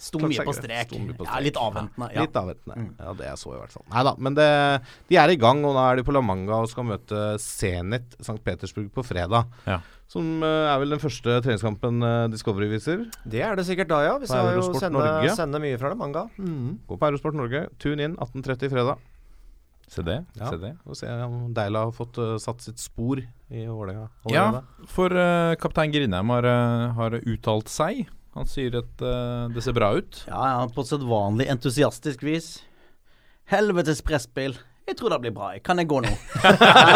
Sto mye på strek. Sto mye på Ja, litt avventende. Ja. Litt avventende. Ja, det jeg så i hvert fall. Nei da, men det, de er i gang, og nå er de på La Manga og skal møte Zenit St. Petersburg på fredag. Ja. Som eh, er vel den første treningskampen eh, Discovery viser. Det er det sikkert da, ja. Vi skal jo sende, sende mye fra det, manga. Gå på Eurosport Norge. Tune inn 18.30 fredag. Se det. Ja. Se det. Og se om Deila har fått uh, satt sitt spor i Vålerenga. Ja, for uh, kaptein Grindheim har, uh, har uttalt seg. Han sier at uh, det ser bra ut. Ja, ja, på sedvanlig entusiastisk vis. Helvetes presspill. Jeg tror det blir bra. Kan jeg gå nå?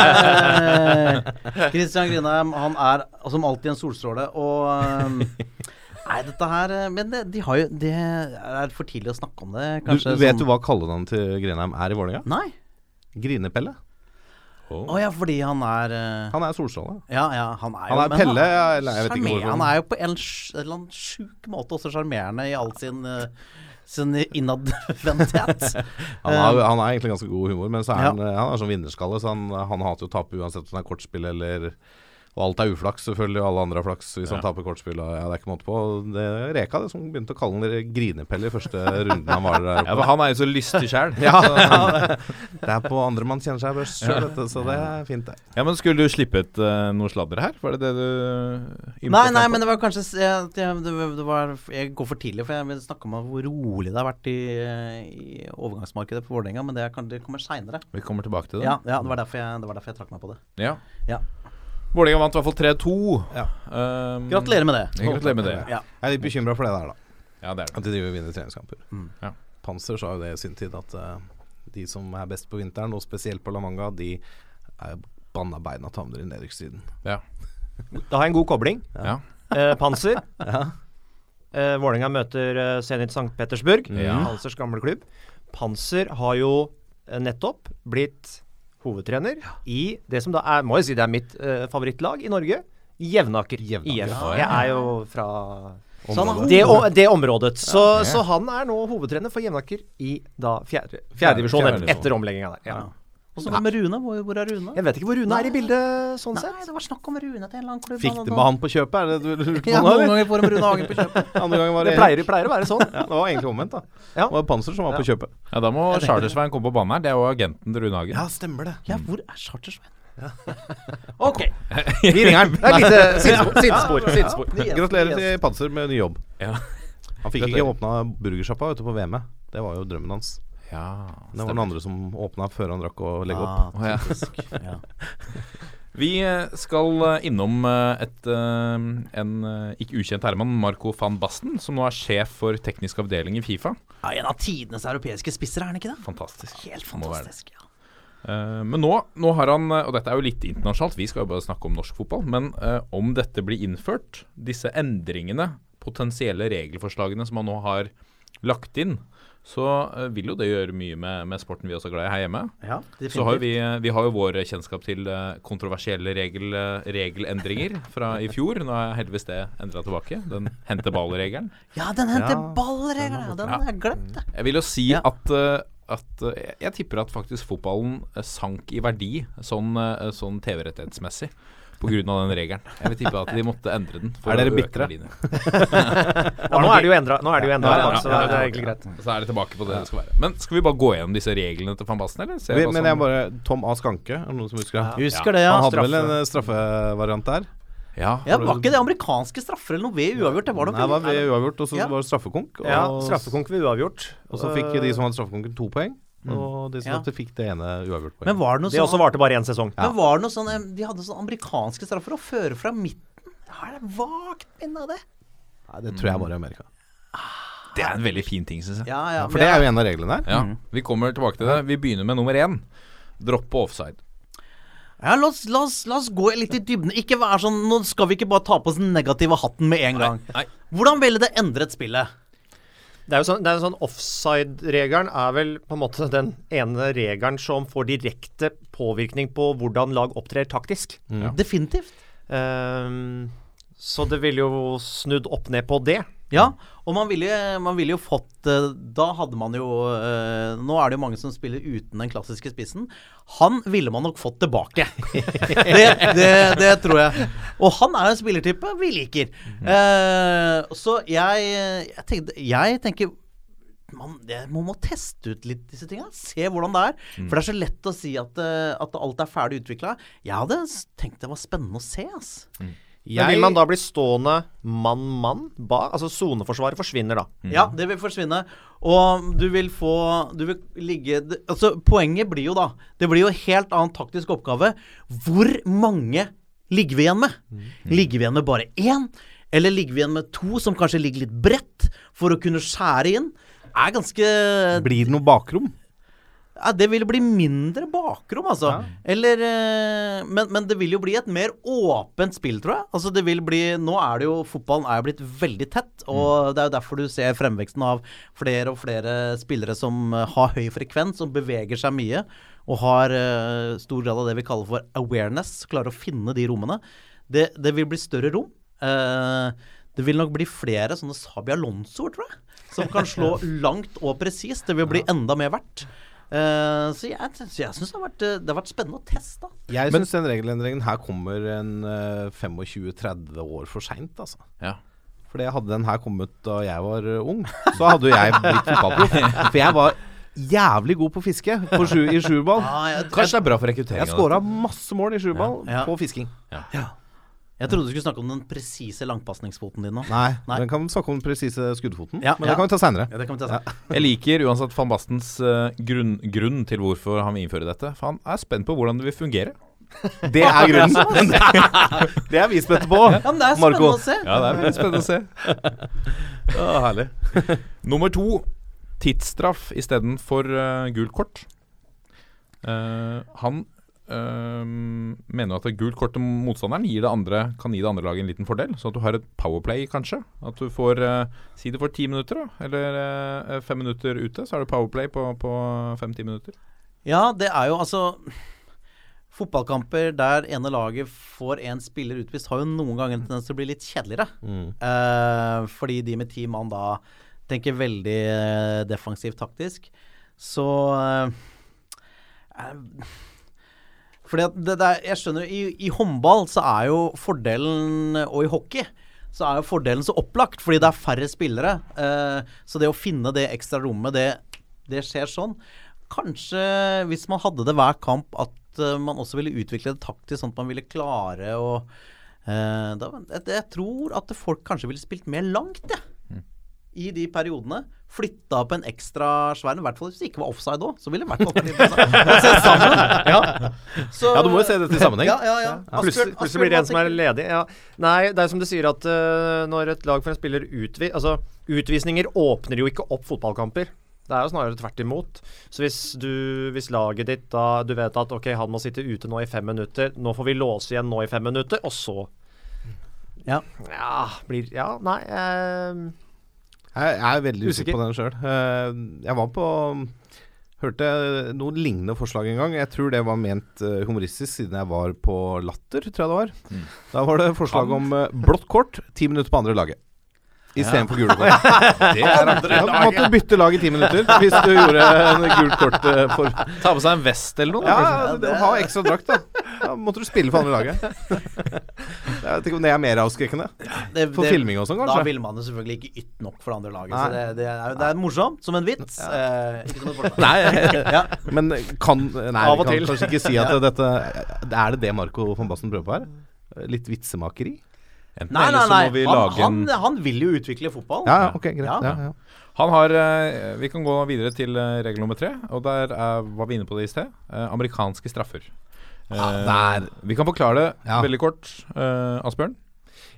Kristian Grindheim, han er som alltid en solstråle, og um, Nei, dette her eh, Men det, de har jo Det er for tidlig å snakke om det, Du, vet som, du hva kallenavnet til Grinheim er i Vålerenga? Nei. Grinepelle. Å ja, fordi han er uh... Han er solstråle. Ja, ja, han er jo Han er men Pelle, han, eller jeg vet ikke hvorfor. Han er jo på en eller annen sjuk måte også sjarmerende i all sin uh, sin innadvendthet. Han har, han er egentlig ganske god humor, men så er Ja. han, eh, han er sånn vinnerskalle, så han, han hater jo å tape uansett om det er kortspill eller Og alt er uflaks, selvfølgelig, og alle andre har flaks hvis han taper kortspill. Og, ja, det er ikke måte på. Det er Reka det som begynte å kalle han Grinepelle i første runden han var der. Ja, for Han er jo så lystig sjæl. Ja, det, er på andre man kjenner seg best sjøl, vet du, så det er fint, det. Ja, men skulle du slippet uh, noe sladder her? Var det det du Nei, nei, men det var kanskje jeg, det, det, var, Jeg går for tidlig, for jeg vil snakke om hvor rolig det har vært i, i overgangsmarkedet på Vålerenga. Men det, kan- det kommer seinere. Vi kommer tilbake til det. Ja, ja det, var jeg, det var derfor jeg trakk meg på det. Ja. Ja. Vålerenga vant i hvert fall 3-2. Ja. Um, Gratulerer med det. Gratulerer med det. Ja. Jeg er litt bekymra for det der, da. Ja, det er det. At de driver og vinner treningskamper. Mm. Ja. Panser sa jo det i sin tid, at uh, de som er best på vinteren, og spesielt på La Manga, de er banna beina til andre i nedrykkssiden. Ja. Da har jeg en god kobling. Ja. Eh, Panser. Eh, Vålerenga møter eh, Zenit St. Petersburg, Ja. Pansers gamle klubb. Panser har jo eh, nettopp blitt hovedtrener i det som da er Må jeg si det er mitt uh, favorittlag i Norge. Jevnaker, Jevnaker. IF. Jeg er jo fra er det, det området. Så, så han er nå hovedtrener for Jevnaker i da fjerde, Fjerde divisjon. etter omlegginga der. Ja. Ja. Og så med Rune. Hvor, hvor er Rune? Jeg vet ikke hvor Rune er i bildet, sånn Nei, sett. det var snakk om Rune til en eller annen klubb. Fikk du med han på kjøpet? Er det du lurte på Ja, noen ganger får de Rune Hagen på kjøpet. Andre ganger var Det det pleier, pleier å være sånn. Ja, det var egentlig omvendt, da. Ja. Det var Panser som var på kjøpet. ja, da må Chartersveien komme på banen her. Det er jo agenten til Rune Hagen. stemmer det. Ja, hvor er Chartersveien? Ok. Vi ringer han. Det er et lite sidespor. Gratulerer til Panser med ny jobb. Ja. Han fikk ikke åpna burgersjappa ute på VM-et. Det var jo drømmen hans. Ja, Det var den andre som åpna før han rakk å legge opp. Ah, typisk. Ja. Vi eh, skal eh, innom eh, et, en ikke ukjent herremann, Marco van Basten, som nå er sjef for teknisk avdeling i Fifa. Ja, en av tidenes europeiske spisser, er han ikke det? Fantastisk. Helt fantastisk. Ja. Eh, men nå, nå har han, og dette er jo litt internasjonalt, vi skal jo bare snakke om norsk fotball, men om dette blir innført, disse endringene, potensielle regelforslagene som han nå har lagt inn, så eh, vil jo det gjøre mye med, med sporten vi også er glad i her hjemme. Ja, Så har vi, vi har jo vår kjennskap til eh, kontroversielle regel, eh, regelendringer fra i fjor. Nå er heldigvis det endra tilbake, den hente ball-regelen. Ja, den henter Ja, ballregelen, ja. Den har jeg glemt. Jeg vil jo si Ja. at, at jeg- Jeg tipper at faktisk fotballen sank i verdi sånn, sånn TV-rettighetsmessig. På grunn av den regelen. Jeg vil tippe at de måtte endre den. for Er dere å bitre? Ja, nå er det jo endra, nå er det jo endra, Ja, så det er egentlig greit. Så er det tilbake på det det skal være. Men skal vi bare gå gjennom disse reglene til van Basten, eller? Vi, men jeg bare Tom A. Skanke, er det noen som husker det? Husker det, ja. Han hadde straffe. vel en eh, straffevariant der? Ja, Ja, Var ikke det amerikanske straffer eller noe ved uavgjort? Det var nok Nei, det var ved uavgjort, og så Ja. var det straffekonk. Og, Ja, straffekonk ved uavgjort. og så fikk de som hadde straffekonken, to poeng. Og de som Ja. fikk det ene uavgjort poeng. Men var det noe Det også sånn varte bare én sesong. Men var det noe sånn eh, De hadde sånne amerikanske straffer å føre fra midten. Har jeg vagt minne av det. Nei, det tror jeg bare i Amerika. Det er en veldig fin ting, syns jeg. Ja, ja. For det er jo en av reglene her. Ja, Vi kommer tilbake til det. Vi begynner med nummer én. Droppe offside. Ja, la oss, la, oss, la oss gå litt i dybden. Ikke være sånn Nå skal vi ikke bare ta på oss den negative hatten med en gang. nei. Hvordan ville det endret spillet? Det er jo sånn, det er sånn Offside-regelen er vel på en måte den ene regelen som får direkte påvirkning på hvordan lag opptrer taktisk. Definitivt. Um, så det ville jo snudd opp ned på det. Ja, og man ville, man ville jo fått eh, Da hadde man jo eh, Nå er det jo mange som spiller uten den klassiske spissen. Han ville man nok fått tilbake. det, det, det tror jeg. Og han er jo en spillertype vi liker. Eh, så jeg, jeg, tenkte, jeg tenker man, det, man må teste ut litt disse tinga. Se hvordan det er. For det er så lett å si at, at alt er ferdig utvikla. Jeg hadde tenkt det var spennende å se. ass. Men vil man da bli stående mann-mann bak? Altså soneforsvaret forsvinner da. Ja, det vil forsvinne. Og du vil få Du vil ligge Altså, poenget blir jo da Det blir jo en helt annen taktisk oppgave. Hvor mange ligger vi igjen med? Ligger vi igjen med bare én? Eller ligger vi igjen med to som kanskje ligger litt bredt, for å kunne skjære inn? Er ganske Blir det noe bakrom? Ja, Det vil bli mindre bakrom, altså. Eller eh, men, men det vil jo bli et mer åpent spill, tror jeg. Altså det vil bli Nå er det jo Fotballen er jo blitt veldig tett, og det er jo derfor du ser fremveksten av flere og flere spillere som eh, har høy frekvens, som beveger seg mye, og har eh, stor grad av det vi kaller for awareness. Klarer å finne de rommene. Det, det vil bli større rom. Uh, det vil nok bli flere sånne Sabi Alonsoer, tror jeg. Som kan slå langt og presist. Det vil bli enda mer verdt. Eh, så jeg, så jeg syns det, eh, det har vært spennende å teste. Jeg syns den regelendringen her kommer en uh, 25-30 år for seint, altså. Ja. Fordi hadde den her kommet da jeg var eh, ung, så hadde jo jeg blitt fotballproff. For jeg var jævlig god på fiske på sju, i sjuerball. Kanskje det er bra for Jeg rekrutteringa. skåra masse mål i sjuerball Ja. på fisking. Jeg trodde du skulle snakke om den presise langpasningsfoten din nå. Nei, Nei. den kan snakke om den presise skuddfoten, Ja, men ja. det kan vi ta seinere. Ja, det kan vi ta senere. Jeg liker uansett van Bastens uh, grunn, grunn til hvorfor han vil innføre dette. For han er spent på hvordan det vil fungere. Det er grunnen. det er vi spente på. Ja, men det er spennende Marco. å se. Ja, det er spennende å se. Å, herlig. Nummer to tidsstraff istedenfor uh, gult kort. Uh, han eh, mener at et gult kort til motstanderen gir det andre, kan gi det andre laget en liten fordel. Så at du har et powerplay, kanskje. At du får eh, Si du får ti minutter, da. Eller eh, fem minutter ute. Så er det powerplay på, på fem-ti minutter. Ja, det er jo altså Fotballkamper der ene laget får en spiller utvist, har jo noen ganger en tendens til å bli litt kjedeligere. Eh, fordi de med ti mann da tenker veldig defensivt taktisk. Så eh, Fordi at det, det er, Jeg skjønner i, I håndball så er jo fordelen Og i hockey så er jo fordelen så opplagt, fordi det er færre spillere. Eh, så det å finne det ekstra rommet, det, det skjer sånn. Kanskje hvis man hadde det hver kamp, at eh, man også ville utvikle det taktisk, sånn at man ville klare å eh, jeg, jeg tror at folk kanskje ville spilt mer langt, jeg. I de periodene. Flytta opp en ekstra svær I hvert fall hvis det ikke var offside òg. Så ville det vært sammen. Ja. Så- Ja, du må jo se dette i sammenheng. Ja, ja, ja. Plutselig, plutselig blir det en som er ledig. Ja. Nei, det er som du sier at uh, når et lag for en spiller utvi... Altså, utvisninger åpner jo ikke opp fotballkamper. Det er jo snarere tvert imot. Så hvis, du, hvis laget ditt da Du vet at ok, han må sitte ute nå i fem minutter, nå får vi låse igjen nå i fem minutter, og så Ja. Ja, blir Ja, nei eh, Jeg jeg er veldig Usikker. usikker på den sjøl. Jeg var på Hørte noen lignende forslag en gang. Jeg tror det var ment eh, humoristisk siden jeg var på Latter, tror jeg det var. Mm. Da var det forslag om eh, blått kort, ti minutter på andre laget. Istedenfor gule kort. Det er andre du måtte bytte lag i ti minutter hvis du gjorde en gult kort eh, for Ta på seg en vest eller noe. Ja, kanskje. det, ha ekstra drakt, da. Da måtte du spille for andre laget. Jeg vet ikke om det er mer avskrekkende. Det- For det- filming og sånn, Da kanskje. vil man jo selvfølgelig ikke ytt nok for det andre laget. Nei. Så det, det, er, det er morsomt, som en vits. Eh, ikke som et forslag. Nei, Ja. men kan Nei, Av vi kan til. kanskje ikke si at dette Er det det Marco von Basten prøver på her? Litt vitsemakeri? Enten Nei, nei, nei. må vi Han, lage han, en han vil jo utvikle fotball. Ja, ok, greit. Ja. Ja, ja. Han har eh, Vi kan gå videre til eh, regel nummer tre, og der er, var vi inne på det i sted. Eh, amerikanske straffer. Eh, der. Vi kan forklare det Ja. veldig kort, eh, Asbjørn.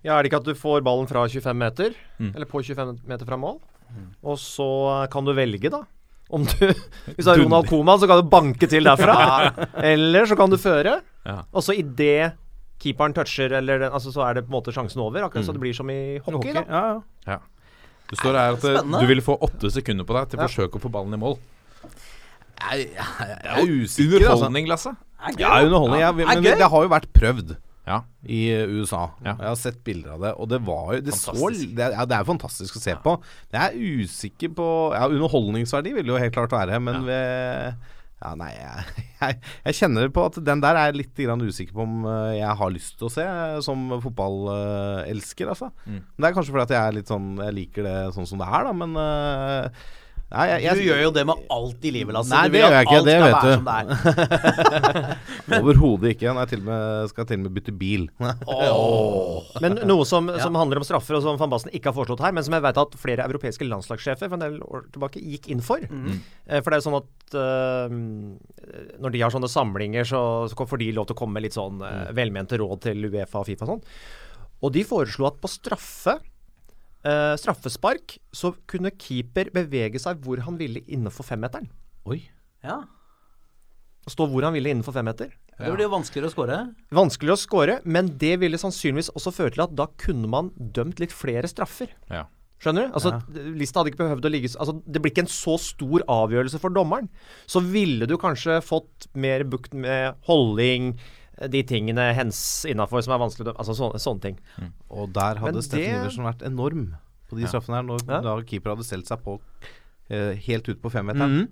Ja, Er det ikke at du får ballen fra 25 meter, Mm. eller på 25 meter fra mål, og så kan du velge, da. Om du Hvis du har Ronald Coman, så kan du banke til derfra. Eller så kan du føre. Ja. Og så idet keeperen toucher, eller den, altså, så er det på en måte sjansen over. Akkurat så det blir som i hockey. da Ja, ja. Det står her at eh, Spennende. du vil få åtte sekunder på deg til å forsøke å få ballen i mål. Jeg, jeg, jeg er usikker, altså. Underholdning, Lasse. Ja, underholdning. Ja, men det har jo vært prøvd Ja. i eh, USA. Ja. Jeg har sett bilder av det, og det var jo Det, så, det, er, ja, det er fantastisk å se på. Jeg er usikker på Ja, underholdningsverdi vil det jo helt klart være, men ved ja, nei, jeg, jeg, jeg kjenner på at den der er jeg litt grann usikker på om eh, jeg har lyst til å se eh, som fotballelsker, altså. Mm. Det er kanskje fordi at jeg er litt sånn Jeg liker det sånn som det er, da, men eh, Nei, jeg, jeg, Du gjør jo det med alt i livet, Lasse. Nei, du det gjør jeg at ikke, det skal vet være du. som det er. Overhodet ikke. Jeg til og med, skal til og med bytte bil. Men noe som, som handler om straffer, og som Van Basten ikke har foreslått her, men som jeg vet at flere europeiske landslagssjefer for en del år tilbake gikk inn for. Mm. For det er jo sånn at uh, når de har sånne samlinger, så, så får de lov til å komme med litt sånn uh, velmente råd til Uefa og Fifa og sånn. Og de foreslo at på straffe eh, straffespark så kunne keeper bevege seg hvor han ville innenfor femmeteren. Oi. Ja. Stå hvor han ville innenfor femmeter. Det blir jo vanskeligere å score. Vanskeligere å score, men det ville sannsynligvis også føre til at da kunne man dømt litt flere straffer. Ja. Skjønner du? Altså, Lista hadde ikke behøvd å ligge altså, Det blir ikke en så stor avgjørelse for dommeren. Så ville du kanskje fått mer bukt med holding, de tingene hens innafor som er vanskelig å dømme. Altså sånne, sånne ting. Og der hadde Men Steffen det- Iversen vært enorm på de straffene her, når Ja. da keeper hadde stelt seg på eh, helt ut på femmeteren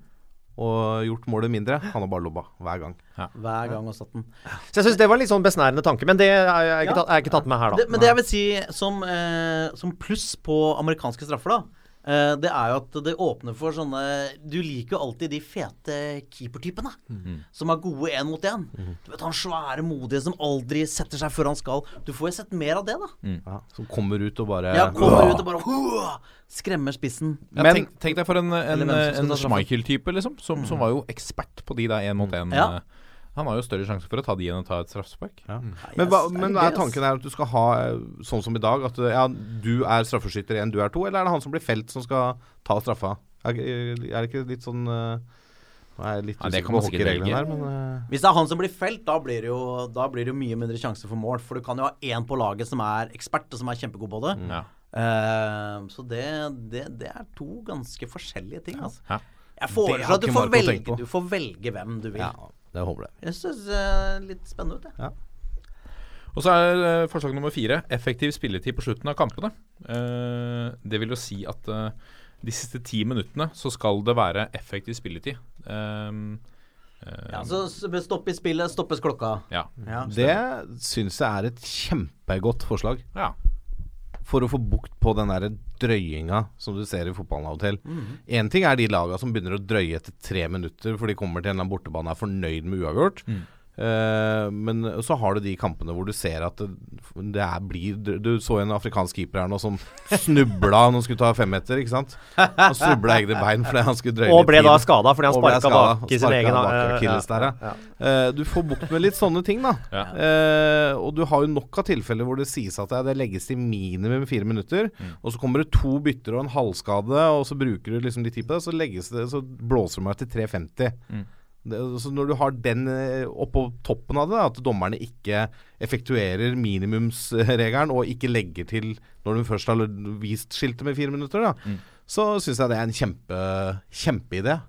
og gjort målet mindre. Han har bare lobba hver gang. Hver gang og satt den. Så jeg syns det var en litt sånn besnærende tanke, men det er jeg ikke, Ja. tatt, er ikke tatt med her, da. Det, men det jeg vil si som, eh, som pluss på amerikanske straffer, da. Eh, det er jo at det åpner for sånne Du liker jo alltid de fete keepertypene. Som er gode én mot én. Du vet Han svære, modige som aldri setter seg før han skal. Du får jo sett mer av det, da. Ja, som kommer ut og bare Ja, kommer ut og bare «Hua!» Skremmer spissen. Ja, Men- tenk, tenk deg for en, en, en straffa. Schmeichel-type, liksom. Som, som var jo ekspert på de der én mot én. Ja. Han har jo større sjanse for å ta de enn å ta et straffespark. Men, hva, men er tanken her at du skal ha eh, sånn som i dag, at eh, ja, du er straffeskytter én, du er to, eller er det han som blir felt som skal ta straffa? Er, er det ikke litt sånn eh, Nå er litt Ja, det kan man sikkert velge. her, men eh, Hvis det er han som blir felt, da blir det jo, da blir det jo mye mindre sjanse for mål. For du kan jo ha én på laget som er ekspert, og som er kjempegod på det. Ja. Uh, så det, det, det er to ganske forskjellige ting. Altså. Ja. Jeg foreslår at du får, velge, du får velge hvem du vil. ja, det håper jeg. Jeg syns det er litt spennende ut, jeg. Og så er eh, forslag nummer fire effektiv spilletid på slutten av kampene. Eh, det vil jo si at eh, de siste ti minuttene så skal det være effektiv spilletid. Um, eh, Ja, så stopp i spillet, stoppes klokka. ja. Ja. Det syns jeg er et kjempegodt forslag. ja. For å få bukt på den der drøyinga som du ser i fotballen av og til. Én ting er de laga som begynner å drøye etter tre minutter for de kommer til en eller annen bortebane og er fornøyd med uavgjort. Eh, men så har du de kampene hvor du ser at det, det er, blir Du så en afrikansk keeper her nå som snubla når han skulle ta femmeter, ikke sant? Han snubla egne bein fordi han skulle drøye Og ble da skada fordi han sparka bak i sin egen bak eh, der, ja. ja. Eh, du får bukt med litt sånne ting, da. Ja. Uh, og du har jo nok av tilfeller hvor det sies at det, det legges til minimum fire minutter. Og så kommer det to bytter og en halvskade, og så bruker du liksom litt tid på det. Så, det, så blåser du meg til 3,50. Det, så når du har den eh, oppå toppen av det, at dommerne ikke effektuerer minimumsregelen og ikke legger til når de først har vist skiltet med fire minutter, da, så syns jeg det er en kjempe, kjempeidé.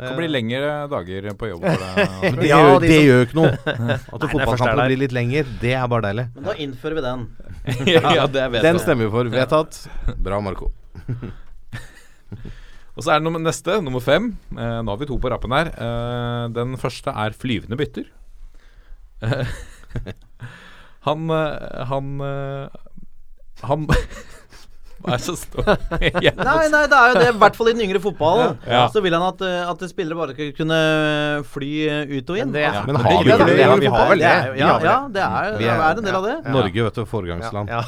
Det kan bli lengre dager på jobb for det, Ja, det gjør jo ikke noe. At fotballkampene blir litt lengre, det er bare deilig. Men da innfører vi den. ja, det er Den stemmer vi for. Vedtatt. Bra, Marco. Og så er det nummer, neste, nummer fem. Eh, nå har vi to på rappen her. Eh, den første er flyvende bytter. Eh, han eh, Han eh, Han Hva er det som står Nei, nei, det er jo det, i hvert fall i den yngre fotballen. Ja. Så vil han at, eh, at spillere bare skal kunne fly ut og inn. Men det- ja, Men har vi det, det? vi har vel det ja, det. det er, er en del av det. Norge, vet du, foregangsland. Ja.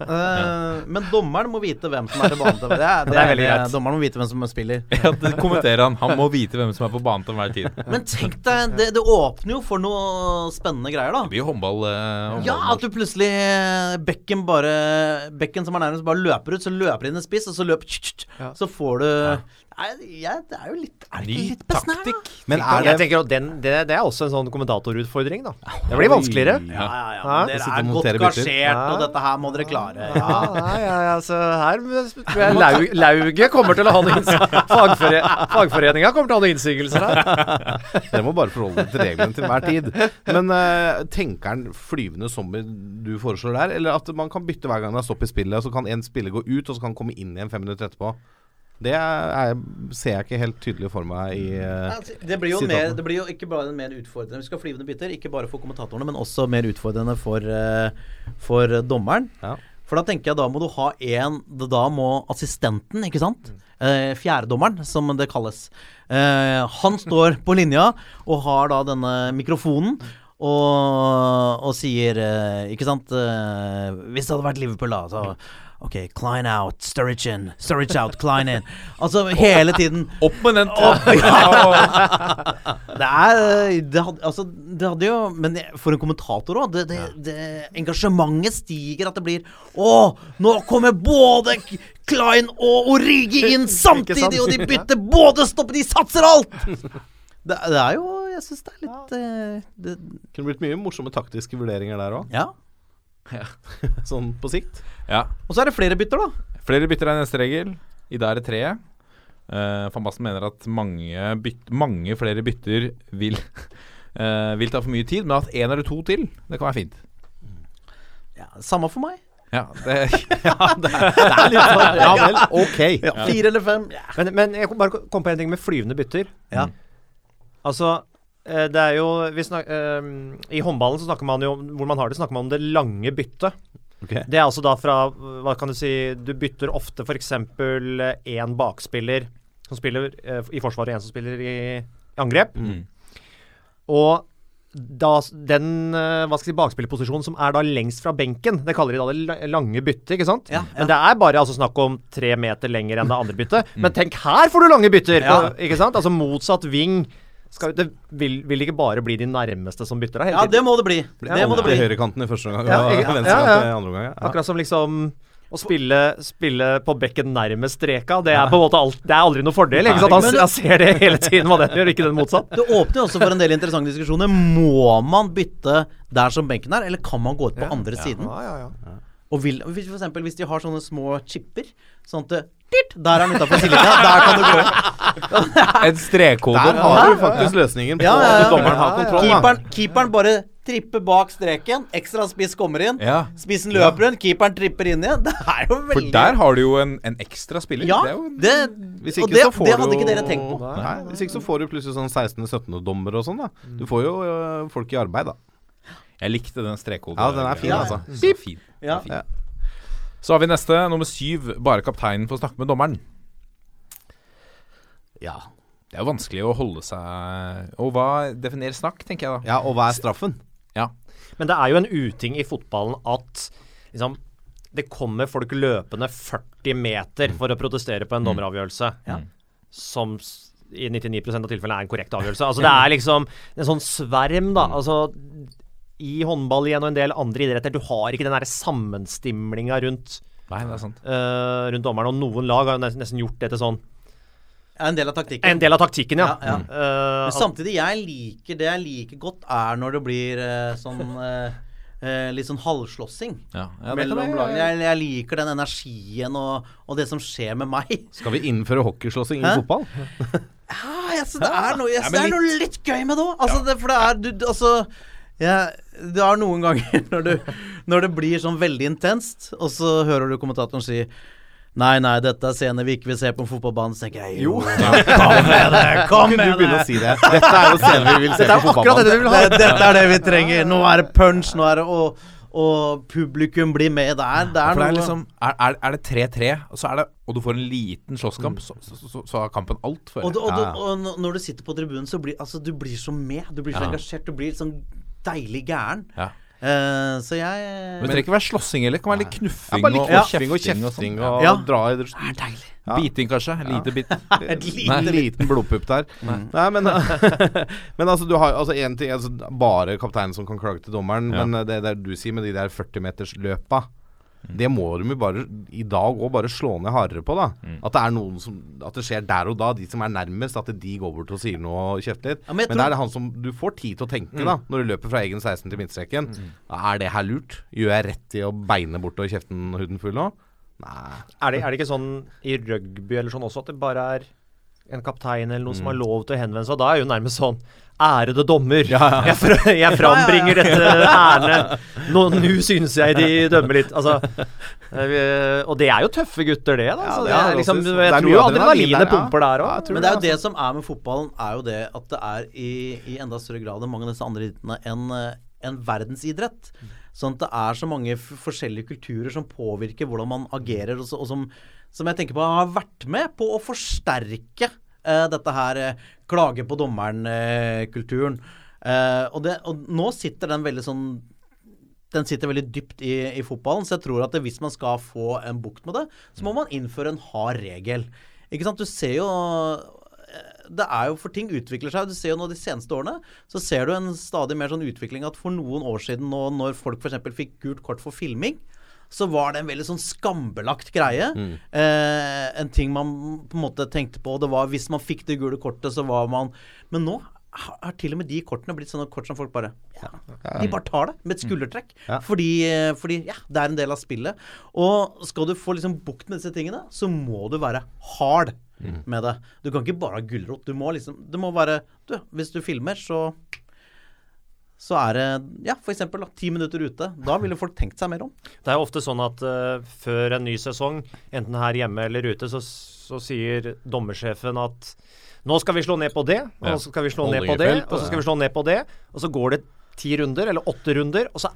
Eh, men dommeren må vite hvem som er på banen. til- Det er, det er veldig greit. Dommeren må vite hvem som spiller. Ja, det kommenterer han. Han må vite hvem som er på banen til enhver tid. Men tenk deg, det, det åpner jo for noe spennende greier, da. Det blir håndball. eh, håndball Ja, at du plutselig eh, Bekken bare Bekken som er nærmest, bare løper ut. Så løper inn en spiss, og så løper Så får du Nei, jeg, det er jo litt Er det ikke litt besnærende? Men er Jeg det tenker at den, det, det er også en sånn kommentatorutfordring, da. Det blir vanskeligere. Ja, ja, ja. Ja. Men dere Sitte og er godt montere gasjert, og dette her må dere klare. Ja, ja, ja, ja, så her tror jeg Lau- Lauget kommer til å ha noen inns- fagfore, Fagforeninga kommer til å ha noen innsigelser her. Dere må bare forholde dere til reglene til hver tid. Men eh, tenker han flyvende zombie du foreslår der, eller at man kan bytte hver gang det er stopp i spillet, og så kan en spiller gå ut, og så kan han komme inn igjen fem minutter etterpå? Det er, ser jeg ikke helt tydelig for meg i eh, Altså, Det blir, jo mer, det blir jo ikke bare mer utfordrende Vi skal ha flyvende bytter, ikke bare for kommentatorene, men også mer utfordrende for, eh, for dommeren. Ja. For da tenker jeg da må du ha en Da må assistenten, ikke sant? Eh, Fjerdedommeren, som det kalles. Eh, han står på linja og har da denne mikrofonen. Og, og sier, eh, ikke sant Hvis det hadde vært Liverpool, da, så OK, Klein out, Sturridge in, Sturridge out, Klein in. Altså hele tiden Opp med den! det er det hadde, altså, det hadde jo Men for en kommentator òg. Det, det, engasjementet stiger. At det blir Å, nå kommer både Klein og Origi inn samtidig, og de bytter både stopp, de satser alt! Det, det er jo Jeg syns det er litt ja. det, Kunne blitt mye morsomme taktiske vurderinger der òg, Ja. sånn på sikt. Ja. Og så er det flere bytter, da. Flere bytter er neste regel. I dag er det tre. Uh, Van Basten mener at mange, byt mange flere bytter vil, uh, vil ta for mye tid, men at én eller to til, det kan være fint. Ja, samme for meg. Ja, det, Ja vel, ok. Fire eller fem. Ja. Men, men jeg kom- bare kom på en ting med flyvende bytter. Ja. Altså, eh, det er jo vi snak, eh, I håndballen så snakker man jo Hvor man har det, snakker man om det lange byttet. Okay. Det er altså da fra Hva kan du si Du bytter ofte f.eks. én bakspiller som spiller eh, i forsvaret, og én som spiller i, i angrep. Mm. Og da den eh, hva skal jeg si, bakspillerposisjonen som er da lengst fra benken, det kaller de da det lange byttet, ikke sant? Ja, ja. Men det er bare altså snakk om tre meter lenger enn det andre byttet. Men tenk, her får du lange bytter! Ja. på- Ikke sant? Altså motsatt ving. Skal, det vil, vil ikke bare bli de nærmeste som bytter deg? ja, det må det bli. Det må det bli. høyrekanten i første omgang Ja, og ikke- venstrekant ja, ja. i andre omgang. Ja. Akkurat som liksom å spille, spille på bekken nærmest streka, det er på en måte alt, Det er aldri noe fordel. Ikke sant? Han, han ser det hele tiden hva den gjør, ikke den motsatt. Det åpner jo også for en del interessante diskusjoner. Må man bytte der som benken er, eller kan man gå ut på andre siden? Ja, ja, ja. Og vil, hvis, for eksempel, hvis de har sånne små chipper Sånn at det, Der er den utafor sidelinja. Der kan du gå inn. en strekkode. Der har du faktisk løsningen på Ja, ja, ja. at dommeren har kontroll. Keeperen, keeperen bare tripper bak streken. Ekstra spiss kommer inn. Ja. Spissen løper inn. Keeperen tripper inn igjen. Det er jo veldig For der har du jo en, en ekstra spiller. Ja, Det er en, det, Hvis og ikke det, så får det du hadde ikke dere tenkt på. Nei, hvis ikke så får du plutselig sånn 16.-17.-dommer og sånn, da. Du får jo øh, folk i arbeid, da. jeg likte den strekkoden. Ja, den er fin, Ja, altså. Så fin. Ja. Ja. Så har vi neste, nummer syv. Bare kapteinen får snakke med dommeren. Ja. Det er jo vanskelig å holde seg Og hva definerer snakk, tenker jeg da. ja, og hva er straffen? Ja. Men det er jo en uting i fotballen at liksom, det kommer folk løpende 40 meter for å protestere på en dommeravgjørelse. Ja. Som i 99% av tilfellene er en korrekt avgjørelse. Altså Det er liksom en sånn sverm, da. Altså I håndball igjen og en del andre idretter, du har ikke den der sammenstimlinga rundt, Nei, det er sant. eh, rundt dommeren. Og noen lag har nesten, gjort det til sånn en del av taktikken. En del av taktikken, ja. Ja, ja. Eh, Men samtidig, jeg liker det jeg liker godt, er når det blir uh, sånn eh, Litt sånn halvslåssing Ja, ja, det mellom lagene. Jeg, jeg liker den energien og, og det som skjer med meg. Skal vi innføre hockeyslåssing i fotball? Ja, jeg det er noe, jeg det er noe litt gøy med det òg. Altså, det, for det er du, du- Altså jeg, Det er noen ganger når, du, når det blir sånn veldig intenst, og så hører du kommentatoren si Nei, nei, dette er scener vi ikke vil se på en fotballbane. Så tenker jeg jo, kom med det! Kom du med begynne det! å si det? Dette er jo scener vi vil se Dette på akkurat det vi ha. Dette er det vi trenger. Nå er det punch, nå er det og, og publikum blir med der. Det er det er liksom Er, er, det 3-3, og, så det- og du får en liten slåsskamp, så, så, så, så er kampen alt for og, og, Ja, ja. og når du sitter på tribunen, så blir altså, du blir så med. Du blir så Ja. engasjert. Du blir sånn deilig gæren. Ja. Uh, så jeg Men det trenger ikke være slåssing heller. Det kan være litt knuffing litt og, kjefting og kjefting og kjefting sånn. og Ja. dra i Det er deilig. Ja. Biting, kanskje. En lite bit. En liten blodpupp der. Nei, men, men altså, du har altså en ting altså, Bare kapteinen som kan klage til dommeren. Ja. Men det det du sier med de der 40-metersløpa det må de jo bare i dag òg bare slå ned hardere på. da At det er noen som At det skjer der og da, de som er nærmest. At de går bort og sier noe og kjefter litt. Ja, men men det tror- er det han som Du får tid til å tenke, da når du løper fra egen 16 til midtstreken. Er det her lurt? Gjør jeg rett i å beine bort og kjeften huden full nå? Nei. Er det, er det ikke sånn i rugby eller sånn også at det bare er en kaptein eller noen som har lov til å henvende seg? Da er jo nærmest sånn Ærede dommer, jeg, fra, jeg frambringer dette ærene. Nå, nå synes jeg de dømmer litt. Altså, eh, og det er jo tøffe gutter, det. da. Ja, Så det det er er liksom, jeg det er tror jo adrenalinet pumper der Ja, òg. Men det er jo det som er med fotballen, er jo det at det er i, i enda større grad enn mange av disse andre idrettene en, eh, en verdensidrett. Sånn at det er så mange f forskjellige kulturer som påvirker hvordan man agerer, og, så, og som, som jeg tenker på har vært med på å forsterke eh, dette her eh, klage på dommeren-kulturen. Eh, og, og nå sitter den veldig sånn den sitter veldig dypt i, i fotballen, så jeg tror at det, hvis man skal få en bukt med det, så må man innføre en hard regel. Ikke sant? Du ser jo eh, det er jo for ting utvikler seg. Du ser jo nå de seneste årene så ser du en stadig mer sånn utvikling at for noen år siden nå når folk f.eks. fikk gult kort for filming, så var det en veldig sånn skambelagt greie. Eh, en ting man på en måte tenkte på. Det var Hvis man fikk det gule kortet, så var man Men nå har til og med de kortene blitt sånne kort som folk bare ja, De bare tar det med et skuldertrekk. Ja. Fordi, eh, fordi ja, det er en del av spillet. Og skal du få liksom bukt med disse tingene, så må du være hard med det. Du kan ikke bare ha gulrot. Du må liksom Det må være Du, hvis du filmer, så så er det ja, for eksempel ti minutter ute. Da ville folk tenkt seg mer om. Det er ofte sånn at uh, før en ny sesong, enten her hjemme eller ute, så, så sier dommersjefen at nå skal vi slå ned på det, og så skal vi slå ned på det, og så skal vi slå ned på det. Og så går det ti runder, eller åtte runder, og så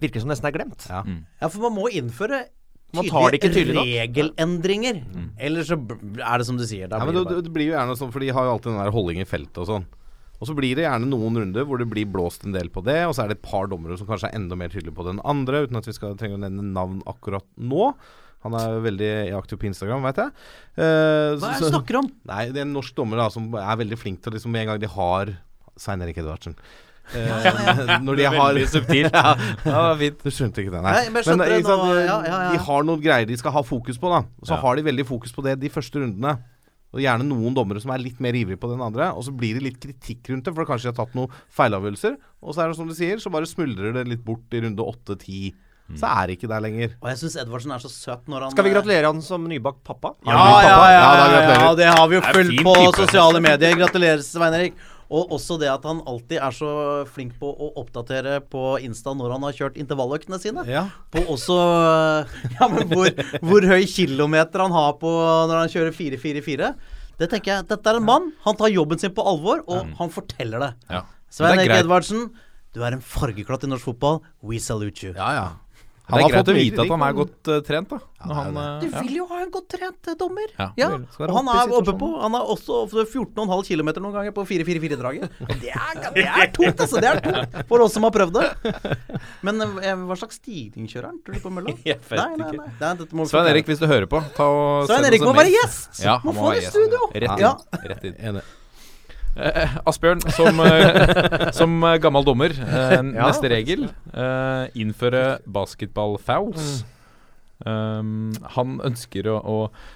virker det som nesten er glemt. Ja. Ja, for man må innføre Man tar det ikke tydelig nok. regelendringer. Eller så er det som du sier. Da Ja, men blir det, det blir jo gjerne sånn, for de har jo alltid den der holding i feltet og sånn. Og så blir det gjerne noen runder hvor det blir blåst en del på det, og så er det et par dommere som kanskje er enda mer tydelige på den andre, uten at vi skal trenge å nevne navn akkurat nå. Han er veldig aktiv på Instagram, veit jeg. Eh, Hva er det du snakker om? Nei, det er en norsk dommer da som er veldig flink til å liksom Med en gang de har Svein Erik Edvardsen. Eh, når de har Veldig subtilt. ja, Ja, det fint. du skjønte ikke det, Nei, men men det ikke sant, nå, ja, ja, ja. De har noen greier de skal ha fokus på, da. Og så Ja. har de veldig fokus på det de første rundene. Og gjerne noen dommere som er litt mer ivrige på den andre. Og så blir det litt kritikk rundt det, for kanskje de har tatt noen feilavgjørelser. Og så er det som du sier, så bare smuldrer det litt bort i runde åtte-ti. Så er det ikke der lenger. Og jeg syns Edvardsen er så søt når han Skal vi gratulere han som nybakt pappa? Ja, ja, pappa? ja, Ja, da ja, gratulerer. ja, det har vi jo fulgt på type. sosiale medier. Gratulerer, Svein Erik. Og også det at han alltid er så flink på å oppdatere på Insta når han har kjørt intervalløktene sine. Ja. På også Ja, men hvor, hvor høy kilometer han har på når han kjører 4-4-4. Det tenker jeg, Dette er en mann. Han tar jobben sin på alvor, og han forteller det. Ja. Svein er Erik. Edvardsen, du er en fargeklatt i norsk fotball. We salute you. Ja, ja. Er har fått å vite at han er godt uh, trent, da. Ja, han, Du eh, vil jo ha en godt trent eh, dommer. Ja, Ja, og han er oppe på Han er også 14,5 km noen ganger på 4-4-4-draget. Det, det er tungt, altså! Det er tungt for oss som har prøvd det. Men hva slags stigning kjører han, tror du, på mølla? Jeg vet Nei, nei, nei. Nei, dette må Svein. Erik, hvis du hører på, ta og Svein Erik må være gjest! Ja, Må må få være det i gjest. studio. Rett inn. Ja. Rett inn. Enig. Eh, Asbjørn, som, eh, som eh, gammel dommer, eh, neste regel eh, innføre basketball-fouls. Um, han ønsker å, å eh,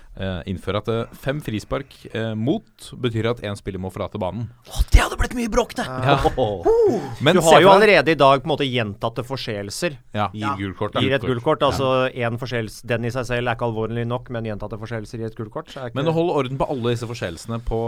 innføre at eh, fem frispark eh, mot betyr at én spiller må forlate banen. Oh, det hadde blitt mye bråk, det! Ja. Men Du har jo allerede i dag på en måte gjentatte forseelser. ja. Gir gult. Gir et gullkort. Altså én forseelse Den i seg selv er ikke alvorlig nok, men gjentatte forseelser gir et gullkort. ikke- Men å holde orden på alle disse forseelsene på,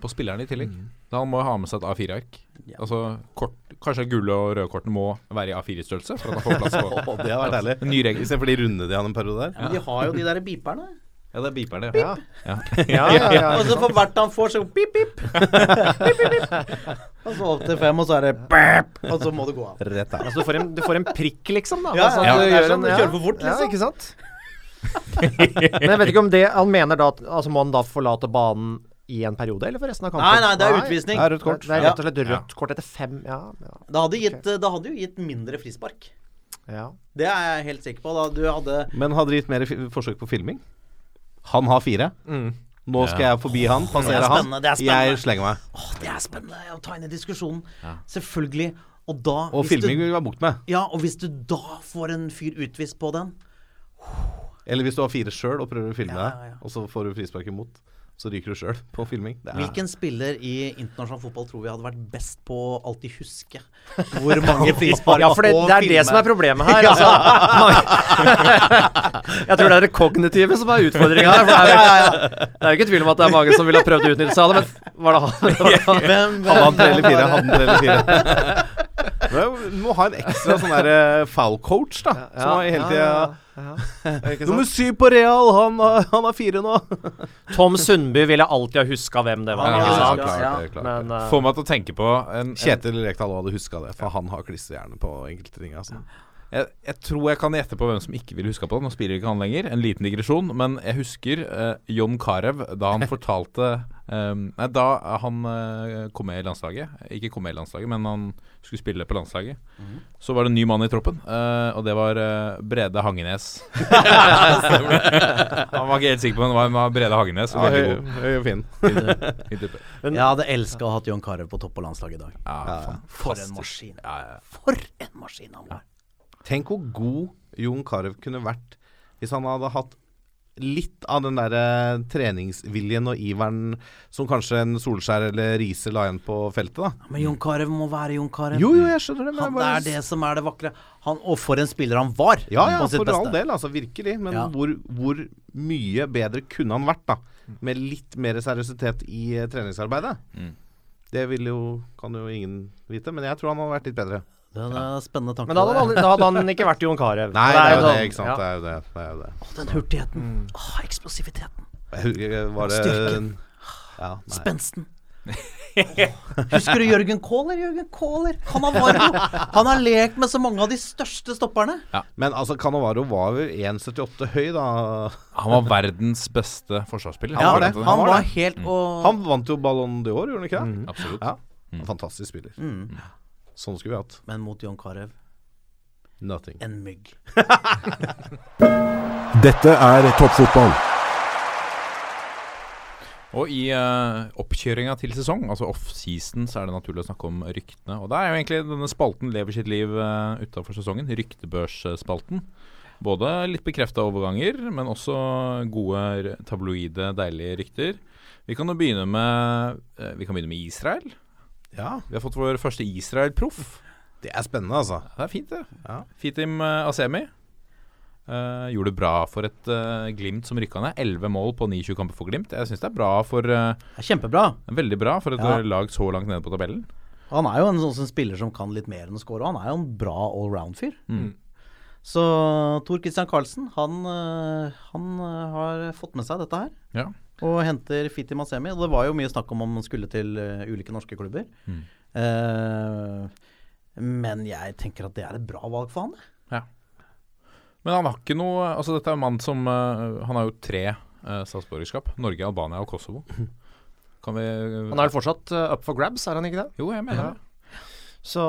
på spillerne i tillegg. Da Han må ha med seg et A4-ark. Altså kort, Kanskje gule og røde kortene må være i A4-størrelse for at han får plass på oh, det har vært deilig. ny regel. Istedenfor de runde de hadde en periode der. Men de har jo de der beeperne. Ja, det er det. Ja. Ja. Ja, ja, ja. Og så for hvert han får, så pip, pip. pip, pip, pip. Og så opp til fem, og så er det bæp, og så må du gå av. Rett der. Altså, du, får en, du får en prikk, liksom. da Ja, altså, ja, du gjør sånn, en- du kjører for fort, Ja, liksom. ikke sant? Men jeg vet ikke om det Han mener da at Altså må han da forlate banen i en periode, eller for resten av kampen? Nei, nei, det er utvisning. Det er rødt kort. Det er rett og slett rødt kort etter fem Ja. ja, Det hadde, gitt, det hadde jo gitt mindre frispark. ja. Det er jeg helt sikker på. Da du hadde Men hadde det gitt mer forsøk på filming? Han har fire. Nå skal jeg forbi han, passere er han. spennende, det er spennende. Jeg slenger meg. Åh, det er spennende å ta inn i diskusjonen. Selvfølgelig. Og da Og hvis filming vil vi være bukt med. Ja, og hvis du da får en fyr utvist på den Eller hvis du har fire sjøl og prøver å filme Ja, ja, ja. deg, og så får du frispark imot, så ryker du sjøl på filming. Det er Hvilken spiller i internasjonal fotball tror vi hadde vært best på å alltid huske hvor mange frispark Ja, for det, det er det som er problemet her. Altså. jeg tror det er det kognitive som er utfordringa her. For det, er, jo- det er jo ikke tvil om at det er mange som ville ha prøvd å utnytte seg av det, men var det han? Hadde han tre eller fire? Hadde han tre eller fire? Du må ha en ekstra sånn der eh, foul-coach, da. Som har hele tida Nummer syv på Real, han, han er fire nå. Tom Sundby ville alltid ha huska hvem det var. Ja, ja, ja. klart, det, klart. Men uh, Får meg til å tenke på en, en Kjetil Rekdal hadde huska det, for han har klistrehjerne på enkelte ting. Altså. Jeg, jeg tror jeg kan gjette på hvem som ikke vil huske på det. Nå spiller ikke han lenger. En liten digresjon. Men jeg husker eh, John Carew da han fortalte eh, Nei, da han eh, kom med i landslaget. Ikke kom med i landslaget, men han skulle spille på landslaget. Så var det en ny mann i troppen, eh, og det var eh, Brede Hangenes. han var ikke helt sikker på om det var- var Brede Hangenes. Ja, Veldig høy, god. høy og fin. Fint. Jeg hadde elska å ha John Carew på topp på landslaget i dag. Ja, Ja, For en maskin. For en maskin han var. Tenk hvor god Jon Carew kunne vært hvis han hadde hatt litt av den der treningsviljen og iveren som kanskje en Solskjær eller Riise la igjen på feltet, da. Men Jon Carew må være Jon Carew. Jo, jo, jeg skjønner det. Men Han, jeg det er det som er det vakre. Han, og for en spiller han var! Ja, ja, på sitt for all del, altså. Virkelig. Men Ja. hvor, hvor mye bedre kunne han vært, da? Med litt mer seriøsitet i eh, treningsarbeidet. Mm. Det vil jo, kan jo ingen vite, men jeg tror han hadde vært litt bedre. Det er en spennende tanke. Men da hadde, han aldri, da hadde han ikke vært Jon Carew. Nei, det er jo det, sånn- ikke sant. ja. Det er jo det. det, er jo det. Å, den hurtigheten. Åh, eksplosiviteten. Jeg husker- Var det Styrken. Ja, nei. Spensten. Husker du Jørgen Kaaler? Jørgen Kaaler. Cannavaro. Han har lekt med så mange av de største stopperne. Men altså, Canavaro var jo 1,78 høy, da. Han var verdens beste forsvarsspiller. Ja, var det. Han, Han var helt og Han vant jo Ballon d'Or, gjorde han ikke det? Absolutt. Ja. En fantastisk spiller. Sånn skulle vi hatt. Men mot John Carew Nothing. en mygg. Dette er toppfotball. Og i uh, oppkjøringa til sesong, altså off-season, så er det naturlig å snakke om ryktene. Og da er jo egentlig denne spalten lever sitt liv uh, utafor sesongen. Ryktebørsspalten. Både litt bekrefta overganger, men også gode, tabloide, deilige rykter. Vi kan jo begynne med uh, Vi kan begynne med Israel. Ja, Vi har fått vår første Israel-proff. det er spennende, altså. Det er fint, det. Ja. Fitim uh, Asemi. uh, gjorde det bra for et uh, Glimt som rykka ned. 11 mål på 29 kamper for Glimt. Jeg syns det er bra for uh, Det er kjempebra. Veldig bra for et Ja. eh, lag så langt nede på tabellen. Han er jo en sånn som spiller som kan litt mer enn å score. Han er jo en bra allround-fyr. Mm. Så Tor Christian Karlsen, han, han har fått med seg dette her. Ja. Og henter Fiti Masemi. Og det var jo mye snakk om om han skulle til øh, ulike norske klubber. Mm. Eh, men jeg tenker at det er et bra valg for han. Ja. Men han har ikke noe Altså Dette er en mann som uh, Han har jo tre uh, statsborgerskap. Norge, Albania og Kosovo. Kan vi Han er vel fortsatt eh, up for grabs, er han ikke det? Jo, jeg mener Ja. det. Så,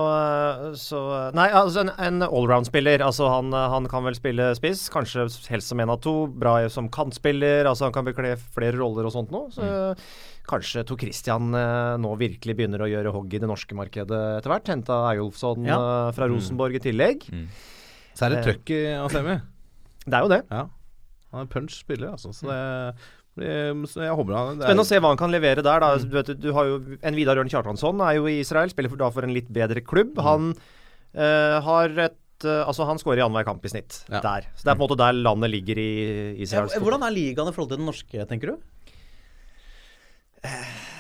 så Nei, altså en, en allround-spiller. Altså han, han kan vel spille spiss, kanskje helst som en av to. Bra som kantspiller, altså han kan bekle flere roller og sånt noe. Så kanskje Tor Christian eh, nå virkelig begynner å gjøre hogg i det norske markedet etter hvert. Henta Eyolfsson Ja. eh, fra Rosenborg i tillegg. Så er det Eh. trøkk i Asemi. Det er jo det. Ja. Han er punch spiller, altså. Så det blir så Jeg håper han det er- Spennende å se hva han kan levere der. Da. Du vet, du har jo En Vidar Ørn Kjartansson er jo i Israel, spiller for, da for en litt bedre klubb. Han uh, har et uh, Altså, han skårer i annenhver kamp i snitt Ja. der. Så det er på en måte der landet ligger i Israel. Ja, Hvordan er ligaen i forhold til den norske, tenker du?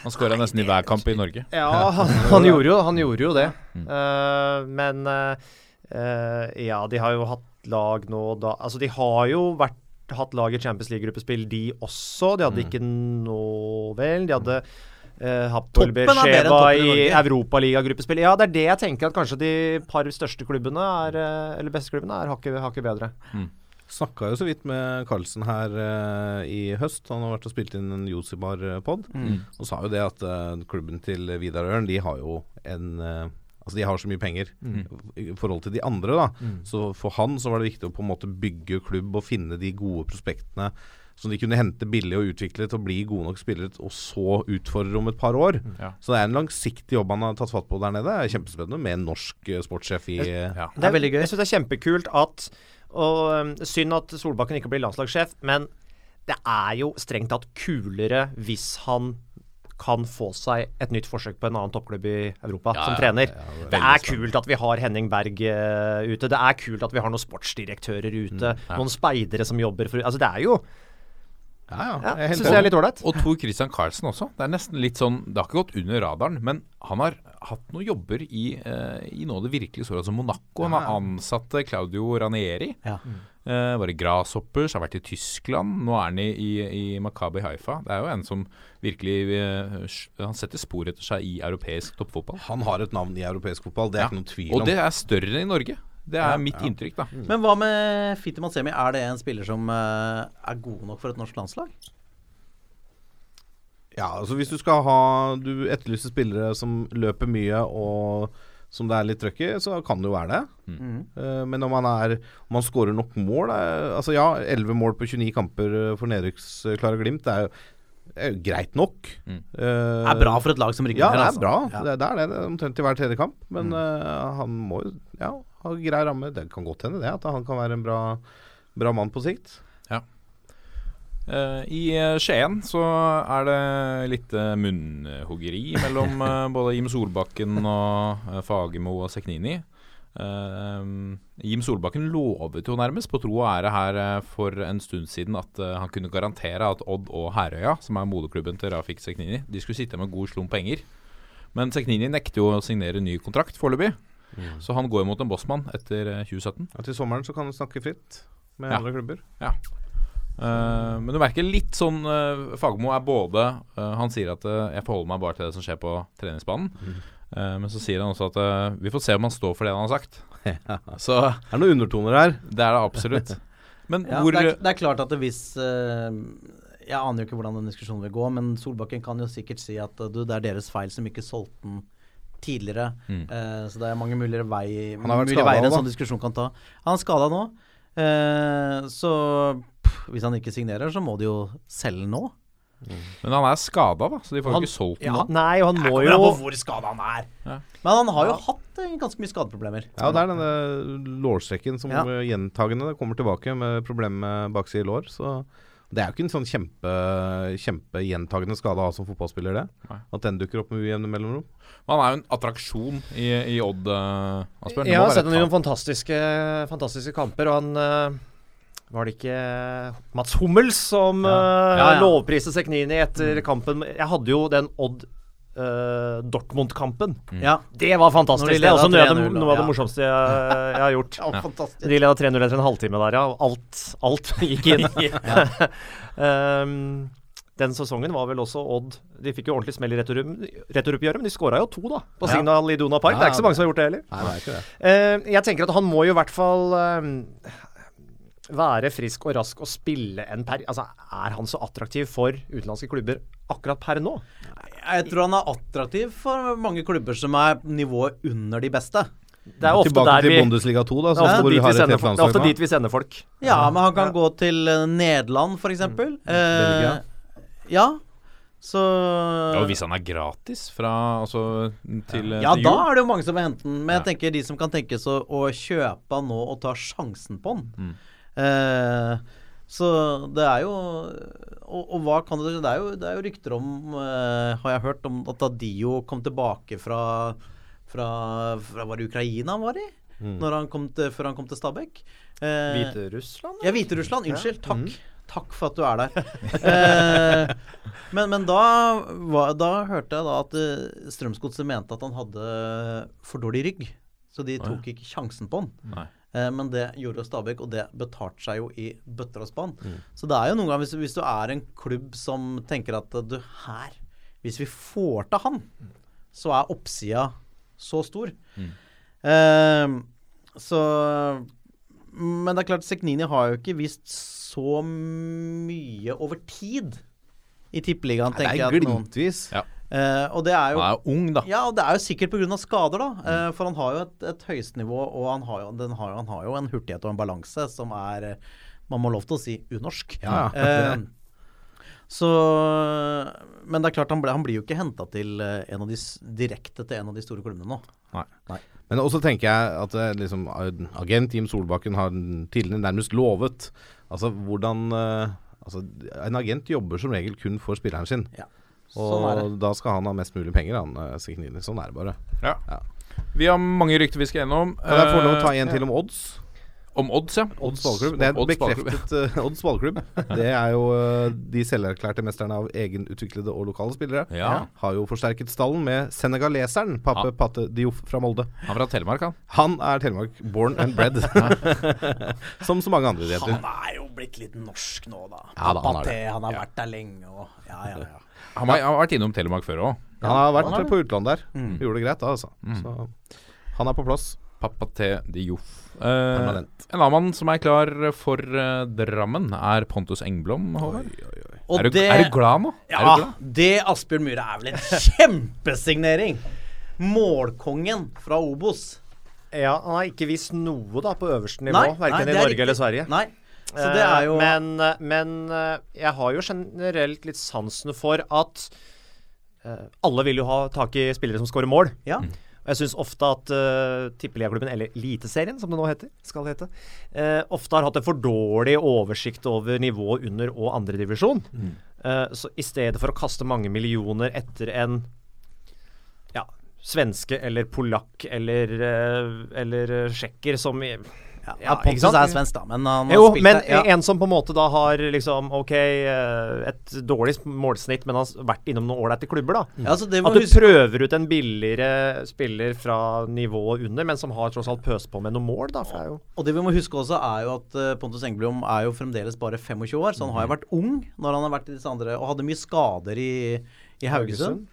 Han skåra nesten i hver kamp i Norge. Ja, han, han, gjorde, jo, han gjorde jo det. Eh, men eh, eh, ja, de har jo hatt lag nå da Altså, de har jo vært hatt lag i Champions League-gruppespill, de også. De hadde ikke noe vel. De hadde uh, Hapoel toppen i. Europaliga-gruppespill. Ja, det er det jeg tenker at kanskje de par største klubbene er, eh, eller beste klubbene er hakket hakket bedre. Snakka jo så vidt med Carlsen her uh, i høst. Han har vært og spilt inn en Josibar-pod. Mm. Og sa jo det at uh, klubben til Vidar Ørn, de har jo en eh, Altså de har så mye penger i forhold til de andre, da. Så for han så var det viktig å på en måte bygge klubb og finne de gode prospektene som de kunne hente billig og utvikle til å bli gode nok spillere, og så utfordre om et par år. Ja. Så det er en langsiktig jobb han har tatt fatt på der nede. Er kjempespennende med en norsk eh, sportssjef i Ja. Det er veldig gøy. Jeg syns det er kjempekult at Og um, Synd at Solbakken ikke blir landslagssjef, men det er jo strengt tatt kulere hvis han kan få seg et nytt forsøk på en annen toppklubb i Europa som trener. det er kult at vi har Henning Berg uh, ute. Det er kult at vi har noen sportsdirektører ute. Noen speidere som jobber for Altså, det er jo Ja, ja. ja, jeg Syns jeg er litt ålreit. Og Tor Christian Carlsen også. Det er nesten litt sånn Det har ikke gått under radaren, men han har hatt noen jobber i, uh, i noe av det virkelig store, altså Monaco. Han har ansatt eh, Claudio Ranieri. Ja. Uh, var i Grasshoppers, har vært i Tyskland. Nå er han i, i, i Makabi Haifa. Det er jo en som virkelig uh, Han setter spor etter seg i europeisk toppfotball. Han har et navn i europeisk fotball, det er Ja. ikke noen tvil Og det er større enn i Norge. Det er mitt inntrykk, da. Men hva med Fitti Matsemi? Er det en spiller som uh, er god nok for et norsk landslag? Ja, altså hvis du skal ha Du etterlyser spillere som løper mye og som det er litt trøkk i, så kan det jo være det. Eh, men om han er Om han skårer nok mål er, Altså ja, 11 mål på 29 kamper eh, for nedrykksklare Glimt, det er jo, er jo greit nok. Mm. Uh, Det er bra for et lag som rykker Ja, ned, det er altså. bra. Ja. Det, det er det. det er omtrent i hver tredje kamp. Men eh, han må jo ja, ha grei ramme. Det kan godt hende det, at han kan være en bra, bra mann på sikt. Eh, I eh, Skien så er det litt eh, munnhuggeri mellom eh, både Jim Solbakken og uh, Fagermo og Seknini. Eh, Jim Solbakken lovet jo nærmest på tro og ære her uh, for en stund siden at uh, han kunne garantere at Odd og Herøya, som er moderklubben til Rafik Seknini, de skulle sitte med god slump penger. Men Seknini nekter jo å signere ny kontrakt foreløpig. Så han går jo mot en bossmann etter eh, 2017. Ja, til sommeren så kan han snakke fritt med Ja. andre klubber. Eh, men du merker litt sånn uh, Fagermo er både Han sier at 'jeg forholder meg bare til det som skjer på treningsbanen'. Eh, men så sier han også at eh, vi får se om han står for det han har sagt. Så Det er noen undertoner her. det er det absolutt. Men Ja, hvor det, er, det er klart at hvis eh, Jeg aner jo ikke hvordan den diskusjonen vil gå, men Solbakken kan jo sikkert si at eh, du, det er deres feil som ikke solgte den tidligere. Mm. Eh, så det er mange mulige, vei, Han har vært mulige veier en sånn diskusjon kan ta. Han er skada nå. Eh, så pff, hvis han ikke signerer, så må de jo selge nå. Men han er skada, da, så de får jo Han- ikke solgt den Ja, nå. nei, og han må jo på hvor skada han er. Ja. Men han har jo hatt eh, ganske mye skadeproblemer. Ja, det er denne lårstrekken som Ja. eh, gjentagende kommer tilbake med problemer med bakside lår. Så det er jo ikke en sånn kjempe kjempegjentagende skade å ha som fotballspiller, det. Nei. At den dukker opp med ujevne mellomrom. Han er jo en attraksjon i, i Odd, uh, Asbjørn. Det Jeg må har være sett et ham i tap. noen fantastiske, fantastiske kamper, og han eh, Var det ikke Mats Hummels som Ja. eh, Ja, ja. lovpriste Seknini etter kampen? Jeg hadde jo den Odd Uh, Dortmund-kampen. Ja. Det var fantastisk. De Det er også noe av det, noe av det ja. morsomste jeg, jeg har gjort. ja, fantastisk. De leda 3-0 etter en halvtime der, ja. Alt, alt gikk inn. um, den sesongen var vel også Odd De fikk jo ordentlig smell i retur- returoppgjøret, men de skåra jo to, da. På Ja. Signal Iduna Park. Ja, det er ikke så mange som har gjort det heller. Nei, det er ikke det. Uh, jeg tenker at han må jo i hvert fall eh, være frisk og rask og spille en per... Altså, er han så attraktiv for utenlandske klubber akkurat per nå? Jeg tror han er attraktiv for mange klubber som er nivået under de beste. Det er ofte Tilbake der til vi Bundesliga 2, da, det så er sender folk. Det er ofte dit vi sender folk. Ja, men han kan gå til eh, Nederland, f.eks. eksempel Eh, ja. Så Ja, og hvis han er gratis fra altså, til, Ja, til da jul er det jo mange som vil hente den. Men jeg Ja. tenker de som kan tenkes å, å kjøpe han nå og ta sjansen på han. Mm. Eh, så det er jo og, og hva kan det Det er jo, det er jo rykter om, eh, har jeg hørt, om at Adio kom tilbake fra fra, fra Var det Ukraina han var i? Når han kom til, før han kom til Stabæk. Eh, Hviterussland? ja, Hviterussland. Unnskyld. Takk. Takk for at du er der. eh, men, men da, var, da hørte jeg da at uh, Strømsgodset mente at han hadde for dårlig rygg. Så de tok ikke sjansen på han. Nei. Eh, men det gjorde jo Stabæk, og det betalte seg jo i bøtter og spann. Så det er jo noen ganger, hvis, hvis du er en klubb som tenker at du her Hvis vi får til han, så er oppsida så stor. Eh, så men det er klart, Seknini har jo ikke vist så mye over tid i Tippeligaen, Det tenker er jeg. at noen- Ja. Eh, og det er jo Han er jo ung, da. Ja, og det er jo sikkert pga. skader, da. Uh, for han har jo et, et høyestnivå, og han har, jo, den har, han har jo en hurtighet og en balanse som er Man må lov til å si unorsk. Ja, Uh, så Men det er klart, han, ble, han blir jo ikke henta til en av de s- direkte til en av de store klubbene nå. Men også tenker jeg at liksom, agent Jim Solbakken har tidligere nærmest lovet Altså hvordan Altså, en agent jobber som regel kun for spilleren sin. Ja. Og Sånn er da skal han ha mest mulig penger, han uh, Signini. Sånn er det bare. Ja. Ja. Vi har mange rykter vi skal gjennom. Kan jeg få lov å ta Eh, en til om odds? Om odds, ja. Odds ballklubb. Det er Odds bekreftet uh, Odds ballklubb. Det er jo uh, de selverklærte mesterne av egenutviklede og lokale spillere. Ja. Har jo forsterket stallen med senegaleseren Pape Ja. Patte Dioff fra Molde. Han fra Telemark, han. Han er Telemark born and bred. Som så mange andre jenter. Han er jo blitt litt norsk nå, da. Ja da, han er Paté, han har vært der lenge og Ja, ja, ja. Han, var, han har vært innom Telemark før òg. Han har vært han på utlandet der. Mm. Gjorde det greit da, altså. Så han er på plass. Pappa til Joff. Eh, en annen mann som er klar for uh, Drammen, er Pontus Engblom. Håvard. Og Er, du- det er du glad nå? Ja, glad? det Asbjørn Myhre er vel en kjempesignering! Målkongen fra Obos. Ja, han har ikke vist noe da på øverste nivå, verken i Norge riktig. eller Sverige. Nei. Så det er jo Eh, Men, eh, men eh, jeg har jo generelt litt sansen for at eh, alle vil jo ha tak i spillere som skårer mål. Ja. Og jeg syns ofte at uh, Tippeligaklubben, eller Eliteserien som det nå heter, skal hete, uh, ofte har hatt en for dårlig oversikt over nivået under og andredivisjon. Mm. Uh, så i stedet for å kaste mange millioner etter en ja, svenske eller polakk eller, uh, eller eh, tsjekker som i- Ja, Ja, Pontus er svensk, da, men han har jo, spilt men der, ja. en som på en måte da har liksom OK, eh, et dårlig målsnitt, men har vært innom noen ålreite klubber, da. Ja, altså, det må At du huske- prøver ut en billigere spiller fra nivået under, men som har tross alt pøst på med noen mål, da. For jo Og det vi må huske også, er jo at eh, Pontus Engblom er jo fremdeles bare 25 år, så han har jo vært ung når han har vært i disse andre, og hadde mye skader i, i Haugesund.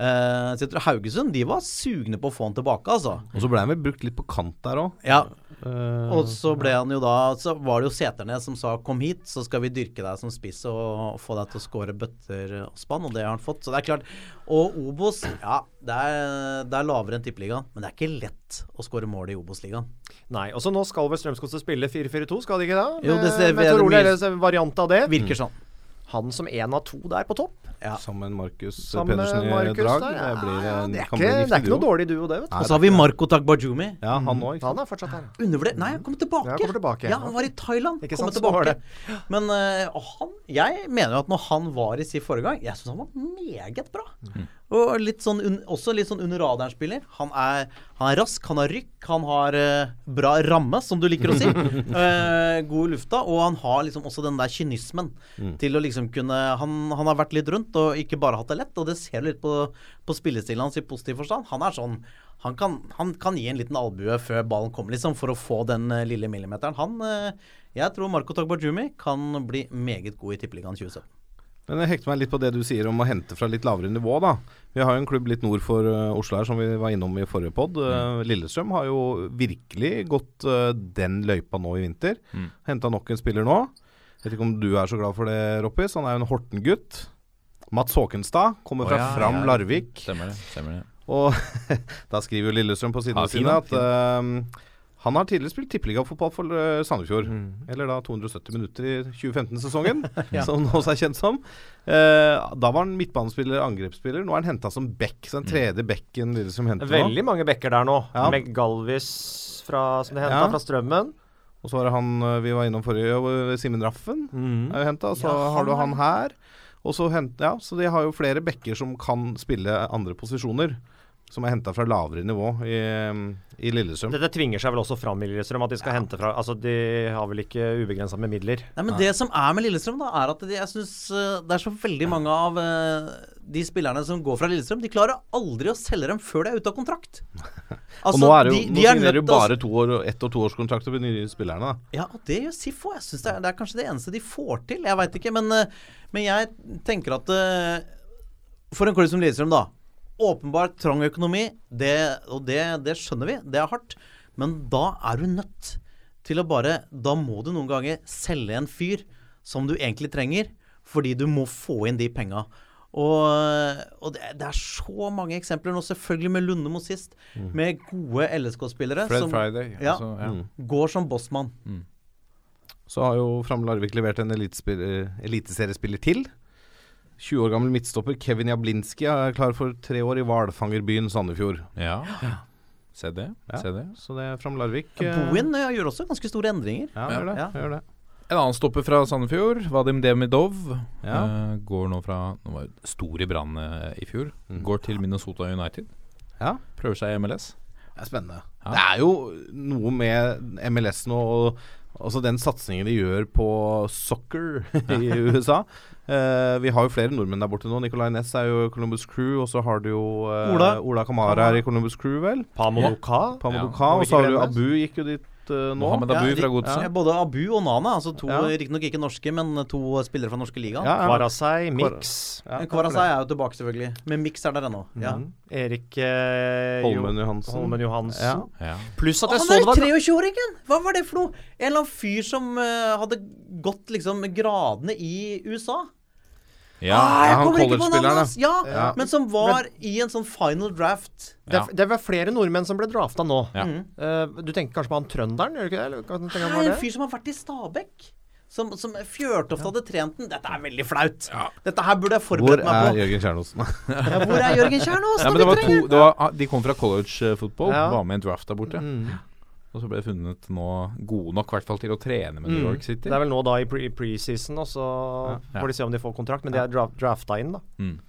Eh, så jeg tror Haugesund de var sugne på å få han tilbake, altså. Og så ble han vel brukt litt på kant der òg. Ja, og så ble han jo da Så var det jo Seternes som sa 'kom hit, så skal vi dyrke deg som spiss og få deg til å skåre bøtter og spann', og det har han fått. Så det er klart. Og Obos, ja, det er, det er lavere enn Tippeligaen, men det er ikke lett å skåre mål i Obos-ligaen. Nei. Og så nå skal vel Strømsgodset spille 4-4-2, skal de ikke det? Jo, det Med- ser- med er Tor Ole variant av det. Virker sånn. Han som én av to der på topp. Ja. Sammen med Markus Pedersen i drag. der, Det, blir ja, det, er kan ikke, bli det er ikke noe dårlig duo, det, vet du. Og så har vi Marco Tagbajumi. Ja, han òg. Han er fortsatt her. Undervurdert Nei, han kommer tilbake. Ja, han kommer tilbake. Ja, han var i Thailand. Ikke sant, så var tilbake. Men eh, han Jeg mener jo at når han var i sin forrige gang Jeg syns han var meget bra. Og litt sånn også litt sånn under radaren-spiller. Han han er rask, han har rykk, han har uh, bra ramme, som du liker å si. uh, god i lufta. Og han har liksom også den der kynismen til å liksom kunne han, han har vært litt rundt og ikke bare hatt det lett, og det ser du litt på, på spillestilen hans i positiv forstand. Han er sånn han kan, han kan gi en liten albue før ballen kommer, liksom, for å få den eh, lille millimeteren. Han Jeg tror Marco Tagbajumi kan bli meget god i Tippeligaen 2017. Men jeg hekter meg litt på det du sier om å hente fra litt lavere nivå, da. Vi har jo en klubb litt nord for uh, Oslo her, som vi var innom i forrige pod. Uh, Lillestrøm har jo virkelig gått uh, den løypa nå i vinter. Mm. Henta nok en spiller nå. Vet ikke om du er så glad for det, Roppis. Han er jo en Horten-gutt. Mats Håkenstad kommer fra fra ja, Fram ja. Larvik. Stemmer det. stemmer det Og da skriver jo Lillestrøm på sidene Ja, sine at uh, han har tidligere spilt tippeligafotball for uh, Sandefjord. Eller da 270 minutter i 2015-sesongen, som han også er kjent som. Eh, da var han midtbanespiller, angrepsspiller. Nå er han henta som back. Så den tredje backen Lillestrøm henter nå. Veldig mange backer der nå. Ja. Med Galvis fra, som de henta Ja. fra Strømmen. Og så var det han uh, vi var innom forrige, uh, Simen Raffen. Er jo hentet, Så Ja, har du han han her. Og så, hent, ja, så de har jo flere backer som kan spille andre posisjoner. Som er henta fra lavere nivå i, i Lillestrøm. Dette tvinger seg vel også fram i Lillestrøm, at de skal hente fra Altså, de har vel ikke ubegrensa med midler. Nei, men Det som er med Lillestrøm, da, er at de, jeg synes eh, det er så veldig mange av eh, de spillerne som går fra Lillestrøm, de klarer aldri å selge dem før de er ute av kontrakt. Altså, og nå er det jo, de, nå de er signerer jo bare to år, ett- og toårskontrakter med de nye spillerne. da Ja, og det gjør SIF òg. Jeg synes det, er- det er kanskje det eneste de får til. Jeg veit ikke, men, eh, men jeg tenker at For en klubb som Lillestrøm, da. Åpenbart trang økonomi, det, og det, det skjønner vi. Det er hardt. Men da er du nødt til å bare Da må du noen ganger selge en fyr som du egentlig trenger, fordi du må få inn de penga. Og, og det, det er så mange eksempler nå, selvfølgelig med Lundemo sist, med gode LSK-spillere Fred som Friday. Ja. altså, ja. Mm. går som bossmann. Så har jo Fram Larvik levert en eliteseriespiller til. 20 år gammel midtstopper Kevin Jablinski er klar for tre år i hvalfangerbyen Sandefjord. ja. Se det. Ja. Se det. Så det er Fram Larvik. Bowen ja, gjør også ganske store endringer. Ja, gjør det. Ja. Gjør det. En annen stopper fra Sandefjord, Vadim Demidov, Ja. uh, går nå fra Nå var jo stor i Brann eh, i fjor. Mm. Går til Minnesota United. Ja. Prøver seg i MLS. Det er spennende. Ja. Det er jo noe med MLS nå og altså den satsingen de gjør på soccer i USA. Eh, vi har jo flere nordmenn der borte nå. Nicolay Næss er jo Columbus Crew, og så har du jo uh, Ola. Ola Kamara er i Columbus Crew, vel. Pamodoka. Pamodoka, Ja. og så har du Abu gikk jo dit eh, nå. Mohammed Abu Ja, fra Godset. Ja, både Abu og Nana, altså to Ja. riktignok ikke norske, men to spillere fra norske ligaen. Ja, ja. Kvarasei, Mix. Ja, Kvarasei er jo tilbake, selvfølgelig. Men Mix er der ennå. Ja. Mhm. Erik eh, Holmen Johansen. Holmen Johansen. Ja. Ja. Pluss at jeg han så det er var 23-åringen! Hva var det for noe? En eller annen fyr som uh, hadde gått liksom gradene i USA. Ja. ah, jeg han college-spilleren! Ja, Ja. men som var i en sånn final draft. det, Ja. det var flere nordmenn som ble drafta nå. Ja. Mhm. Eh, du tenker kanskje på han trønderen, gjør du ikke det? Eller, kan du han var det? en fyr som har vært i Stabekk. Som, som Fjørtoft hadde trent den. Dette er veldig flaut. Dette her burde jeg Hvor forberedt meg er på. Jørgen Kjernåsen? Ja, hvor er Jørgen Kjernås? Ja, da men vi det var to, det var, de kom fra college eh, football, Ja. var med i en draft der borte. Mm. Og så ble det funnet nå gode nok i hvert fall til å trene med New Mm. York City. Det er vel nå da i pre- preseason, og så Ja. får de se om de får kontrakt. Men de er dra drafta inn, da. Mm.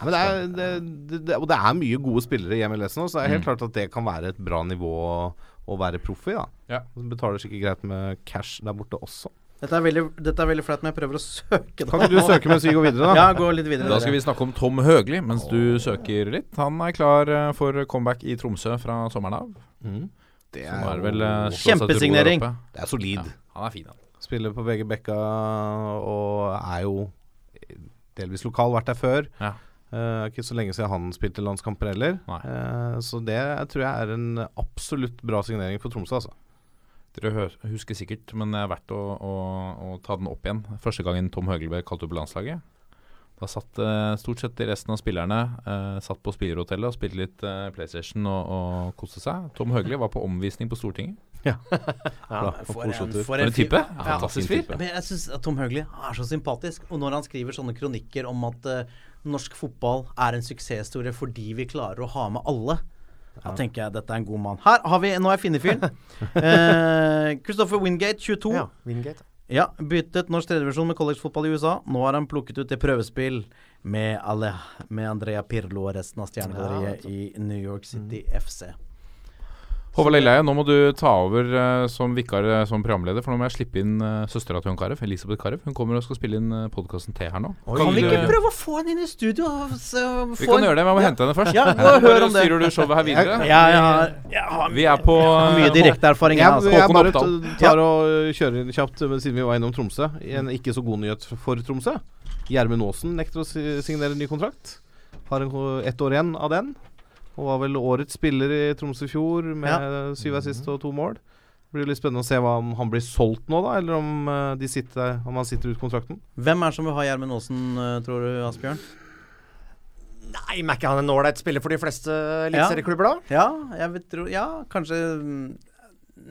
Ja, men det er, det, det, det, og det er mye gode spillere i MLS nå, så det er helt Mm. klart at det kan være et bra nivå å, å være proff i. da Ja. Du betaler sikkert greit med cash der borte også. Dette er veldig, dette er veldig flaut, men jeg prøver å søke det. Kan ikke du søke mens vi går videre, da? Ja, gå litt videre. Da skal vi snakke om Tom Høgli mens du søker litt. Han er klar eh, for comeback i Tromsø fra sommeren av. Mm. Det er er vel eh, Kjempesignering. Det er solid. Ja, han er fin, han. Spiller på begge bekka og er jo delvis lokal, vært der før. Ja. Uh, ikke så lenge siden han spilte landskamper heller. Eh, så det tror jeg er en absolutt bra signering for Tromsø, altså. Dere husker sikkert, men det er verdt å, å, å ta den opp igjen. Første gangen Tom Høgelberg kalte kalt opp landslaget. Da satt eh, stort sett de resten av spillerne eh, Satt på spillerhotellet og spilte litt eh, PlayStation og, og koste seg. Tom Høgli var på omvisning på Stortinget. Ja. For en, for type! Ja, Fantastisk fyr. type. Men jeg synes at Tom Høgli er så sympatisk. Og når han skriver sånne kronikker om at uh, norsk fotball er en suksesshistorie fordi vi klarer å ha med alle, da tenker jeg dette er en god mann. Her har vi Nå har jeg funnet fyren. Eh, Christopher Wingate, 22. Ja, Wingate. Ja, byttet norsk tredjevisjon med collegefotball i USA. Nå har han plukket ut til prøvespill med, alle, med Andrea Pirlo og resten av stjernegalleriet i New York City FC. Håvard Lilleheie, nå må du ta over uh, som vikar eh, som programleder, for nå må jeg slippe inn uh, søstera til Jon Carew, Elisabeth Carew. Hun kommer og skal spille inn uh, podkasten T her nå. Kan vi du- ikke prøve å få henne inn i studio? og så Vi kan en- gjøre det, men jeg må hente henne først. Ja, ja, hør om det. styrer du showet her videre. Ja, jeg har, jeg har Vi er på mye eh, direkteerfaring. Jeg, jeg, altså. jeg bare tar og kjører inn kjapt, siden vi var innom Tromsø. En ikke så god nyhet for Tromsø. Gjermund Aasen nekter å si- signere ny kontrakt. Har en, ett år igjen av den. Og var vel årets spiller i Troms i fjor, med syv assist og to mål. Det blir litt spennende å se hva om han blir solgt nå, da, eller om, eh, de sitter, om han sitter ut kontrakten. Hvem er det som vil ha Gjermund Aasen, eh, tror du, Asbjørn? Nei, men er ikke han en ålreit spiller for de fleste eliteserieklubber, da? Ja, jeg vil tro Ja, kanskje mm,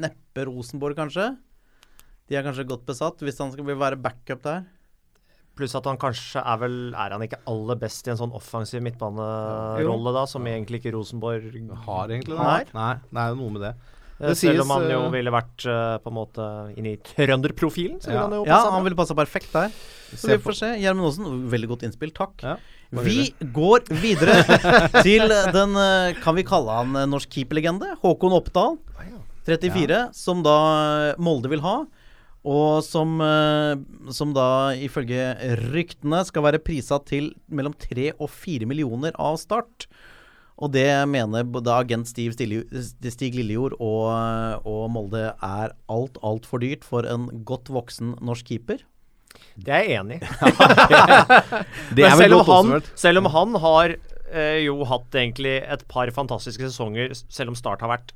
Neppe Rosenborg, kanskje. De er kanskje godt besatt, hvis han skal vil være backup der. Pluss at han kanskje er vel Er han ikke aller best i en sånn offensiv midtbanerolle, da, som egentlig ikke Rosenborg Har egentlig det? Nei. Nei, det er jo noe med det. Eh, Det Selv sies, om han jo eh, ville vært uh, på en måte inn i trønderprofilen, så ville Ja. han jo Ja, han ville passa perfekt der. Så vi får se. Gjermund Aasen, veldig godt innspill. Takk. Ja, vi går videre til den Kan vi kalle han norsk keeperlegende? Håkon Oppdal. 34, som da Molde vil ha. Og som, eh, som da ifølge ryktene skal være prisa til mellom 3 og 4 millioner av start. Og det mener da agent Steve Stig Lillejord og, og Molde er alt, altfor dyrt for en godt voksen norsk keeper. Det er jeg enig i. Men selv om, han, selv om han har eh, jo hatt egentlig et par fantastiske sesonger, selv om Start har vært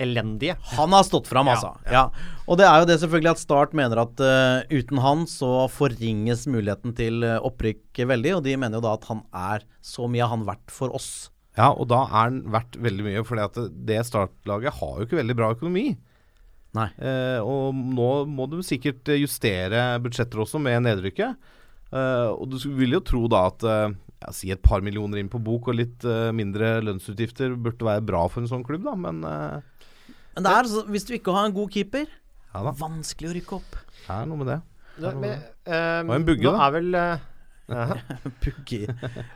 elendige. Han har stått fram, altså. Ja. Og det er jo det selvfølgelig at Start mener at uh, uten han så forringes muligheten til eh, opprykk veldig, og de mener jo da at han er så mye han verdt for oss. Ja, og da er han verdt veldig mye, for det, det startlaget har jo ikke veldig bra økonomi. Nei. Uh, og nå må du sikkert justere budsjetter også med nedrykket. Uh, og du vil jo tro da at ja, si et par millioner inn på bok og litt uh, mindre lønnsutgifter burde være bra for en sånn klubb, da, men uh, Men det er, så- hvis du ikke har en god keeper, ja da. vanskelig å rykke opp. Det er noe med det. Det, men, eh, og en bugge, da. er vel eh, ja.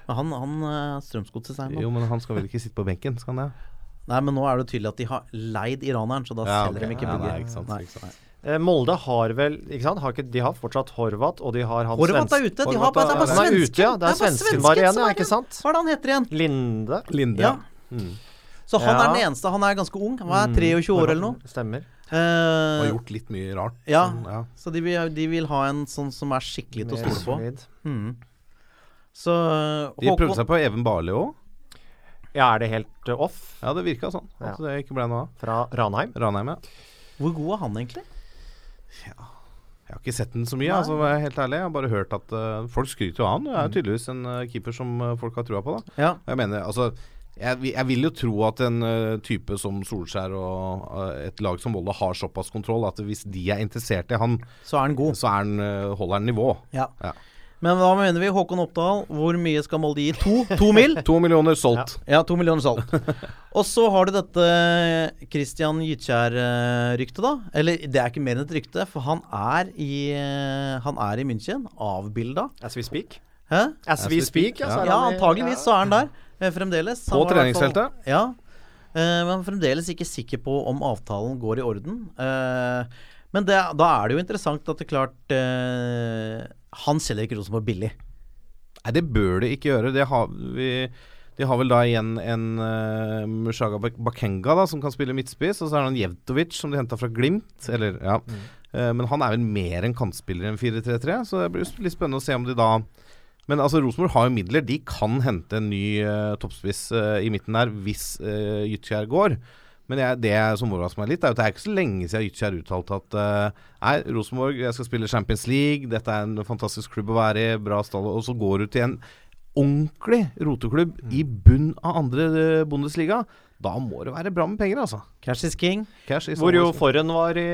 Han, han Strømsgodset seg nå. Jo, men han skal vel ikke sitte på benken, skal han det? Nei, men nå er det tydelig at de har leid iraneren, så da Ja, selger okay. de ikke Ja, Bugge. nei, ikke sant, Nei. ikke sant. Eh, Molde har vel ikke sant? Har ikke, De har fortsatt Horvat, og de har han svensk- er ute. De har bare, det er bare er svensken. ute, ja. Det er bare svensken bare igjen, som ja, er ikke sant? Hva er det han heter igjen? Linde. Linde. Ja. Mm. Så han Ja. er den eneste. Han er ganske ung. Han er Mm, 23 år eller noe. Stemmer. Uh, Har gjort litt mye rart. ja. sånn, ja. Så de vil, de vil ha en sånn som er skikkelig til å stole på. Mm. Så uh, De prøvde seg på Even Barli òg. Ja, er det helt eh, off Ja, det virka sånn. Ja. altså, det ikke ble noe av. fra Ranheim? Ranheim, ja. Hvor god er han egentlig? Jeg har ikke sett den så mye, Nei. altså, jeg helt ærlig. Jeg har bare hørt at uh, folk skryter jo av han. Det er jo tydeligvis en uh, keeper som uh, folk har trua på. da Ja. Jeg mener, altså jeg, jeg vil jo tro at en type som Solskjær og et lag som Volda har såpass kontroll at hvis de er interessert i han, Så er han god. så er han, holder han nivå. Ja. Ja. Men hva mener vi? Håkon Oppdal, hvor mye skal Molde gi? To? To mil? To millioner solgt. Ja, to millioner solgt. Og så har du dette Christian Gytkjær-ryktet, da. Eller det er ikke mer enn et rykte, for han er i, han er i München. Avbilda. As we speak? Hæ? As we speak, ja. så er Ja, antageligvis så er han der eh, fremdeles. På fall- treningsfeltet. Ja. Eh, men fremdeles ikke sikker på om avtalen går i orden. Eh, men det, da er det jo interessant at det klart Han selger ikke Rosenborg billig. Nei, det bør det ikke gjøre. Det har vi de har vel da igjen en uh, Mushaga Bakenga da, som kan spille midtspiss. Og så er det en Jevtovic som de henta fra Glimt. Eller, ja. Eh, men han er vel mer en kantspiller enn 4-3-3, så det blir litt spennende å se om de da Men altså Rosenborg har jo midler. De kan hente en ny uh, toppspiss uh, i midten der hvis uh, Gytkjær går. Men jeg, det som overrasker meg litt, er at det er ikke så lenge siden Ytchi har uttalt at uh, Nei, Rosenborg, jeg skal spille Champions League, dette er en fantastisk klubb å være i, bra stall Og så går du til en ordentlig roteklubb i bunn av andre eh, Bundesliga. Da må det være bra med penger, altså. Cash is king. Cash is Hvor jo Forhen var i,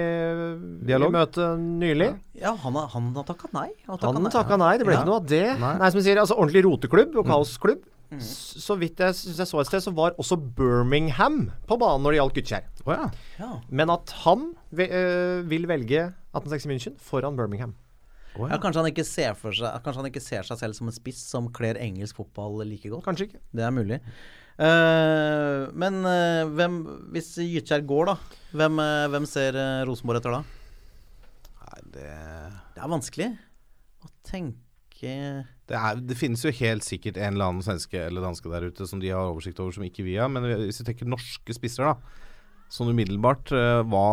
Dialog. i møte nylig. Ja, han han har takka nei. Han takka nei, det ble Ja. ikke noe av det. Nei. Nei, som du sier, altså ordentlig roteklubb og kaosklubb. S- Så vidt jeg, syns jeg så et sted, så var også Birmingham på banen når det gjaldt Gytkjær. Oh, ja. Ja. Men at han ve øh, vil velge 1860 München foran Birmingham. Oh, Ja, ja. kanskje han ikke ser for seg Kanskje han ikke ser seg selv som en spiss som kler engelsk fotball like godt. Kanskje ikke. Det er mulig. Uh, men uh, hvem Hvis Gytkjær går, da, hvem, uh, hvem ser uh, Rosenborg etter da? Nei, det Det er vanskelig å tenke det, er, det finnes jo helt sikkert en eller annen svenske eller danske der ute som de har oversikt over, som ikke vi har. Men hvis vi tenker norske spisser, da. Sånn umiddelbart, eh, hva,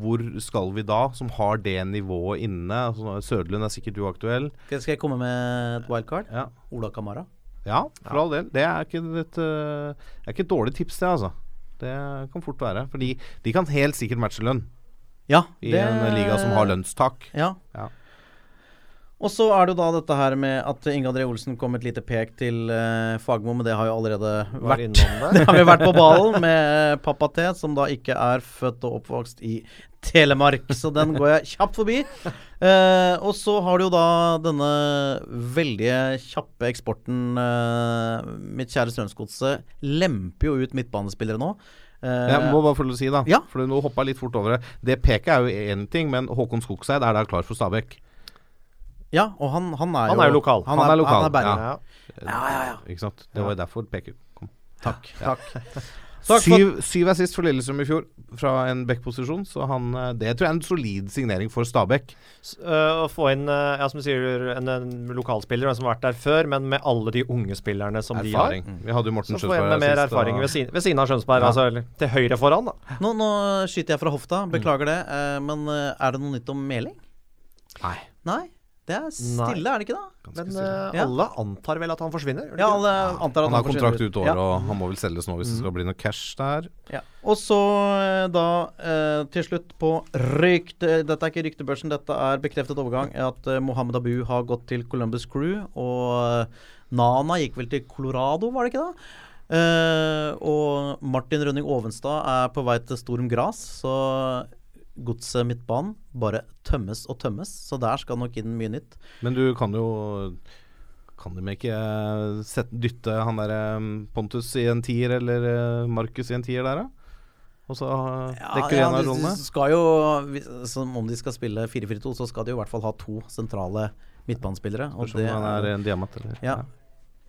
hvor skal vi da, som har det nivået inne? Altså, Søderlund er sikkert uaktuell. Skal jeg komme med et wildcard? Ja, Ola Kamara. ja for all del. Det er ikke et, eh, er ikke et dårlig tips, det, altså. Det kan fort være. Fordi de kan helt sikkert matche lønn Ja, i en liga som har lønnstak. Ja. Ja. Og så er det jo da dette her med at Inge André Olsen kom med et lite pek til uh, Fagmo, men det har jo allerede Var vært det. Det har vi vært på ballen med pappa T, som da ikke er født og oppvokst i Telemark. Så den går jeg kjapt forbi. Uh, og så har du jo da denne veldig kjappe eksporten uh, Mitt kjære Strømsgodset lemper jo ut midtbanespillere nå. Eh, Jeg må bare få lov å si, da. Ja. For nå hoppa jeg litt fort over det. Det peket er jo én ting, men Håkon Skogseid er da klar for Stabæk. Ja, og han, han er Han jo er jo lokal. Han, Han er, er lokal, Han er bergen. Ja. Ja, ja, ja. Ikke sant? Det var jo derfor PQ kom. Takk. Takk. Takk for- Syv, syv assist for Lillestrøm i fjor, fra en back-posisjon. Så han, eh, det tror jeg er en solid signering for Stabæk. Øh, Å få inn uh, ja, som du sier, en, en lokalspiller en som har vært der før, men med alle de unge spillerne som Erfaring. Mm. Vi hadde jo Morten Skjønsberg har. Så få inn med mer erfaring ved, siden, ved siden av Skjønsberg, Ja. altså eller til høyre foran, da. Nå, nå skyter jeg fra hofta, beklager det. Uh, men er det noe nytt om Meling? Nei. Nei? Det er stille, er det ikke da? Ganske Men uh, Ja. alle antar vel at han forsvinner? Ja, alle antar at han har forsvinner kontrakt ut året, Ja. Mm. og han må vel selges nå hvis det skal bli noe cash der. Ja. Og så eh, da eh, til slutt på rykte Dette er ikke ryktebørsen, dette er bekreftet overgang. At eh, Mohammed Abu har gått til Columbus Crew. Og eh, Nana gikk vel til Colorado, var det ikke da? Eh, og Martin Rønning Ovenstad er på vei til Storm Gras. Så godset midtbanen bare tømmes og tømmes. Så der skal nok inn mye nytt. Men du kan jo Kan de ikke sette, dytte han der eh, Pontus i en tier, eller eh, Markus i en tier der, da? Og så eh, dekker ja, ja, en av de- rollene? de skal jo, som om de skal spille 4-4-2, så skal de jo i hvert fall ha to sentrale midtbanespillere. Og det han er en diamant, eller Ja.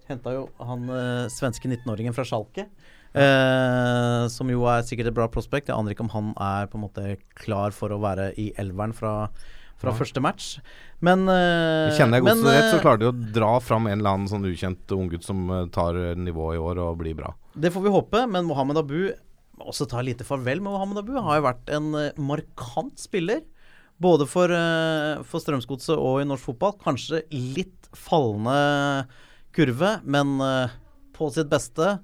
Henta jo han svenske 19-åringen fra Schalke. Eh, som jo er sikkert et bra prospect. Jeg aner ikke om han er på en måte klar for å være i elveren fra, fra Ja. første match. Men eh, Kjenner jeg godset rett, så eh, klarer de å dra fram en eller annen sånn ukjent unggutt som eh, tar nivået i år og blir bra. Det får vi håpe, men Mohammed Abu også ta lite farvel med Mohammed Abu. Han har jo vært en eh, markant spiller. Både for, for Strømsgodset og i norsk fotball. Kanskje litt fallende kurve, men på sitt beste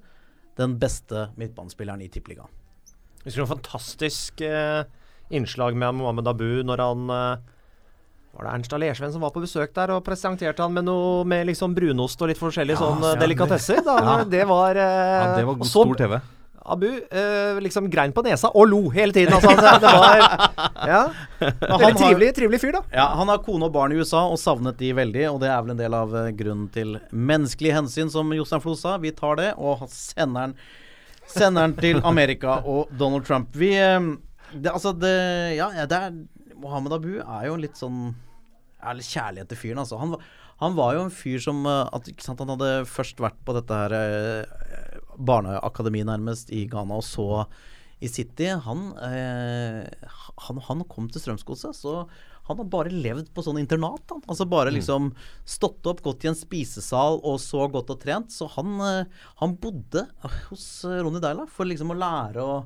den beste midtbanespilleren i Tippeligaen. Vi skulle ha en fantastisk eh, innslag med Mohammed Abu når han eh, Var det Ernst Alersven som var på besøk der og presenterte han med noe med liksom brunost og litt forskjellige Ja, sånne ja, det- delikatesser? Da, Ja. Det var eh, Ja, det var god, så stor TV. Abu eh, liksom grein på nesa og lo hele tiden. Altså, det var Ja. Veldig trivelig, trivelig fyr, da. Ja, Han har kone og barn i USA og savnet de veldig, og det er vel en del av eh, grunnen til menneskelige hensyn, som Jostein Flo sa. Vi tar det og sender den, sender den til Amerika og Donald Trump. Vi eh, det, Altså, det Ja, det er Mohammed Abu er jo en litt sånn er litt kjærlighet til fyren, altså. Han, var- han var jo en fyr som eh, at, sant, Han hadde først vært på dette her barneakademi, nærmest, i Ghana, og så i City. Han, eh, han, han kom til Strømsgodset, så han har bare levd på sånn internat. Han. Altså bare liksom stått opp, gått i en spisesal og så gått og trent. Så han, eh, han bodde hos Ronny Deila for liksom å lære å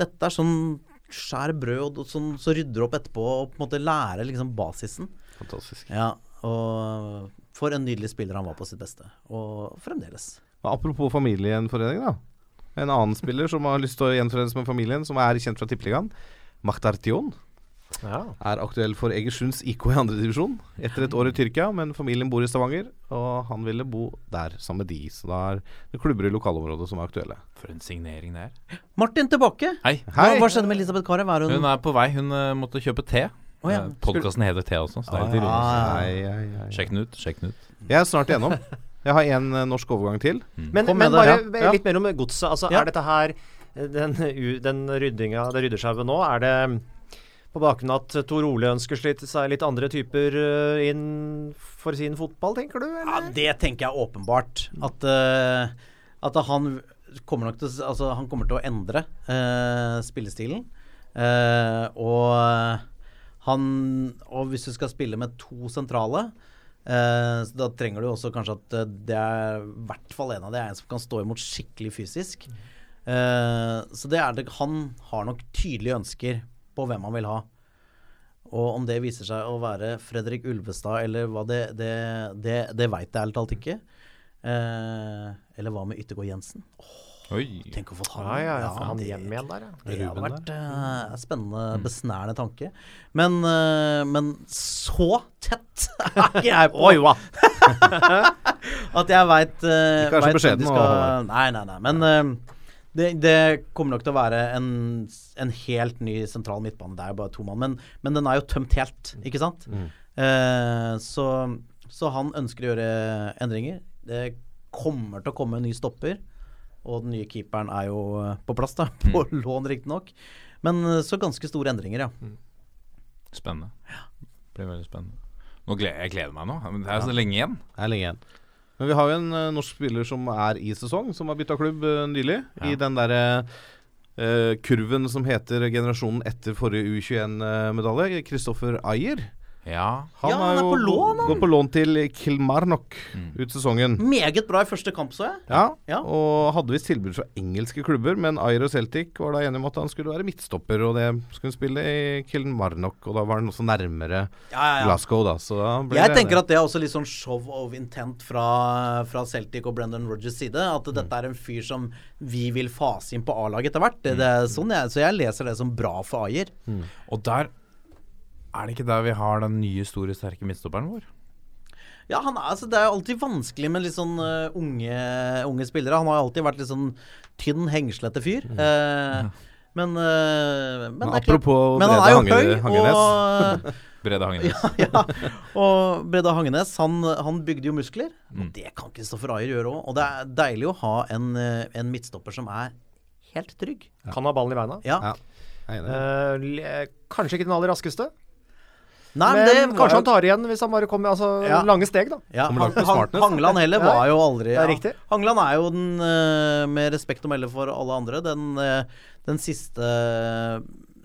Dette er sånn skjær brød og sånn, så rydder opp etterpå og på en måte lære liksom basisen. Fantastisk. Ja, og for en nydelig spiller han var på sitt beste. Og fremdeles. Apropos familiegjenforening, da. En annen spiller som har lyst til å gjenforenes med familien, som er kjent fra Tippeligaen, Maktar Tion, Ja. er aktuell for Egersunds IK i andredivisjon etter et år i Tyrkia, men familien bor i Stavanger, og han ville bo der sammen med de. Så da er det klubber i lokalområdet som er aktuelle. For en signering det er. Martin tilbake. Hei. Hei. hva skjedde med Elisabeth Karev? Hun, Hun er på vei. Hun uh, måtte kjøpe te. Oh, ja. Eh, Podkasten heter Te også, så det er litt Ah, ironisk. Sjekk den ut. Sjekk den ut. Jeg er snart igjennom. Jeg har én norsk overgang til. Men, men bare ja. Ja. litt mer om godset. Altså, Ja. Er dette her eh, den, den ryddinga, det ryddesjauet nå, er det på bakgrunn av at Tor Ole ønsker seg litt andre typer eh, inn for sin fotball, tenker du? Ja, det tenker jeg åpenbart. At, uh, at han kommer nok til Altså, han kommer til å endre uh, spillestilen. Uh, og han Og hvis du skal spille med to sentrale eh, så Da trenger du også kanskje at eh, det er i hvert fall en av de er en som kan stå imot skikkelig fysisk. Eh, så det er det Han har nok tydelige ønsker på hvem han vil ha. Og om det viser seg å være Fredrik Ulvestad eller hva det Det, det, det veit jeg ærlig talt ikke. Eh, eller hva med Yttergård Jensen? Oi. Tenk å få han. Ja, ja, ja, han hjem igjen der, ja. Det hadde vært uh, spennende, besnærende tanke. Men, uh, men så tett er ikke jeg på Oi, hva? at jeg veit uh, Ikke vær så beskjeden Skal, Nei, nei, nei. Men uh, det, det kommer nok til å være en, en helt ny sentral midtbane. Det er jo bare to mann. Men, men den er jo tømt helt, ikke sant? Mm. Eh, så, så han ønsker å gjøre endringer. Det kommer til å komme en ny stopper. Og den nye keeperen er jo eh, på plass, da. På lån, riktignok. Men eh, så ganske store endringer, ja. Spennende. Blir veldig spennende. Nå gleder, jeg gleder meg nå. Det er så lenge igjen. Det er lenge igjen. Men vi har jo en eh, norsk spiller som er i sesong, som har bytta klubb nylig. I den derre uh, kurven som heter generasjonen etter forrige U21-medalje. Kristoffer Ayer. Ja. Han, Ja, han er jo på lån, han. Går på lån til Kilmarnock Mm. ut sesongen. Meget bra i første kamp, så jeg. Ja, Ja. og hadde visst tilbud fra engelske klubber, men Ayer og Celtic var da enige om at han skulle være midtstopper, og det skulle han spille i Kilmarnock, og da var han også nærmere Ja, ja, ja. Glasgow, da. Så da ble Jeg det tenker at det er også litt sånn show of intent fra, fra Celtic og Brendan Rodgers' side. At dette er en fyr som vi vil fase inn på A-laget etter hvert. Det, det er sånn jeg, så jeg leser det som bra for Ayer. Og der er det ikke der vi har den nye, store, sterke midtstopperen vår? Ja, han er, altså, Det er jo alltid vanskelig med litt sånn uh, unge, unge spillere. Han har jo alltid vært litt sånn tynn, hengslete fyr. Eh, men, uh, men, Men apropos Men han Brede Hange- høy, Hangenes. og Brede Hangenes. ja, og Brede Hangenes, han, han bygde jo muskler. Og det kan Kristoffer Ayer gjøre òg. Og det er deilig å ha en, en midtstopper som er helt trygg. Kan ha ballen i beina. Ja. Ja. Le- kanskje ikke den aller raskeste, Nei, men det kanskje han tar igjen hvis han bare kommer Altså Ja. lange steg, da. ja, Han- Han-. Hangeland heller var jo aldri ja. er ja. Hangeland er jo den, eh, med respekt å melde for alle andre, den, eh, den siste eh,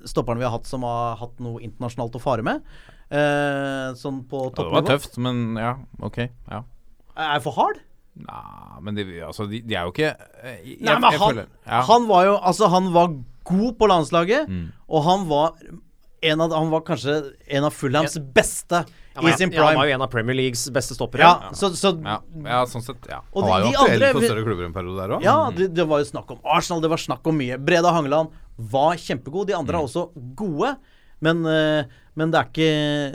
stopperen vi har hatt som har hatt noe internasjonalt å fare med. Eh, sånn på Ja, det var tøft, men ja, ok. Ja. Er jeg for hard? Nei, men de, altså, de, de er jo ikke jeg, Nei, men jeg han, føler- ja. han var jo Altså, han var god på landslaget, Mm. og han var av, Han var kanskje en av Fulhams beste Ja, i sin sin ja, han var jo en av Premier Leagues beste stoppere. Ja, så, så ja, ja, sånn sett, ja. Han var jo de aktuell for større klubber en periode der òg. Ja, det, det var jo snakk om Arsenal, det var snakk om mye. Breda Hangeland var kjempegod. De andre er også gode, men, eh, men det er ikke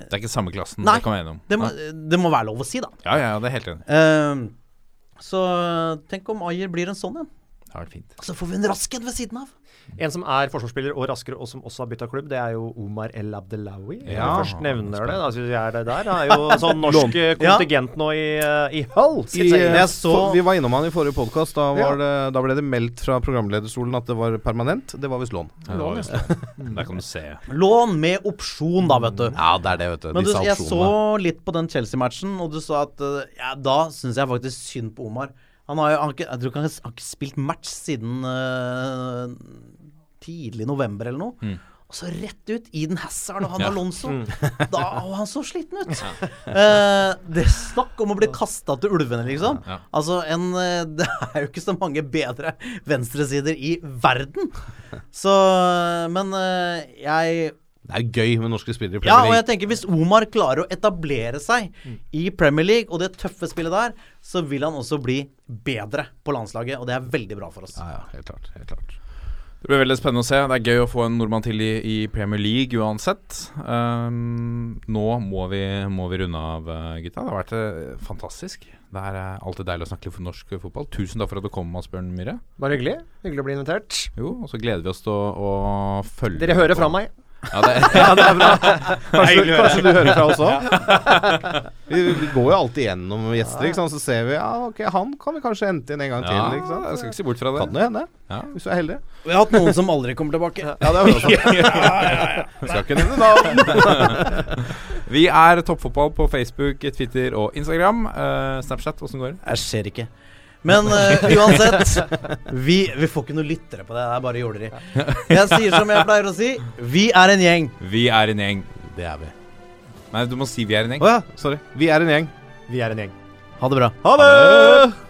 Det er ikke samme klassen, Nei, det kan vi være enige om. det må, det må være lov å si, da. Ja, ja, det er helt enig. Uh, så tenk om Ayer blir en sånn en. Det har vært fint. Så får vi en rask en ved siden av. En som er forsvarsspiller og raskere, og som også har bytta klubb, det er jo Omar El Abdelawi. Ja. Når først nevner det, da syns jeg det der er jo sånn norsk eh, Ja. kontingent nå i, eh, i Hull. I, jeg eh, jeg så- vi var innom han i forrige podkast. Da, Ja. da ble det meldt fra programlederstolen at det var permanent. Det var visst lån. Ja, det var visst det. Der kan du se. Lån med opsjon, da, vet du. Ja, det er det, vet du. Men du, jeg så litt på den Chelsea-matchen, og du sa at ja, Da syns jeg faktisk synd på Omar. Han har jo han, Jeg tror ikke han har ikke spilt match siden eh, tidlig november eller noe. Mm. Og så rett ut Eden Hazard og han Ja. Alonso. Da var han så sliten ut. Eh, det er Snakk om å bli kasta til ulvene, liksom. Ja. Altså, en, eh, Det er jo ikke så mange bedre venstresider i verden. Så Men eh, jeg Det er gøy med norske spillere i Premier League. ja, og jeg tenker hvis Omar klarer å etablere seg i Premier League og det tøffe spillet der, så vil han også bli bedre på landslaget, og det er veldig bra for oss. Ja, ja, helt klart. Helt klart. Det blir veldig spennende å se. Det er gøy å få en nordmann til i, i Premier League uansett. Um, nå må vi, må vi runde av, eh, gutta. Det har vært eh, fantastisk. Det er eh, alltid deilig å snakke litt for norsk fotball. Tusen takk for at du kom, Asbjørn Myhre. Bare hyggelig. Hyggelig å bli invitert. Jo, og så gleder vi oss til å, å følge Dere hører fra meg. Ja, det, Ja, det er bra. Kanskje, kanskje du hører fra oss òg? Vi, vi går jo alltid gjennom gjester, ikke sant? så ser vi ja, ok, han kan vi kanskje hente inn en gang til. Ikke sant? jeg skal ikke se bort fra det. Kan det hende, Ja. hvis du er heldig. Vi har hatt noen som aldri kommer tilbake. Ja, det er bra. Skal ikke nevne navn. Vi er Toppfotball på Facebook, Twitter og Instagram. Uh, Snapchat, åssen går det? Jeg ser ikke. Men uh, uansett, vi, vi får ikke noe lyttere på det. Det er bare jåleri. Jeg sier som jeg pleier å si, vi er en gjeng. Vi er en gjeng. Det er vi. Nei, du må si vi er en gjeng. Oh, ja, sorry. Vi er en gjeng. Vi er en gjeng. Ha det bra. Ha det!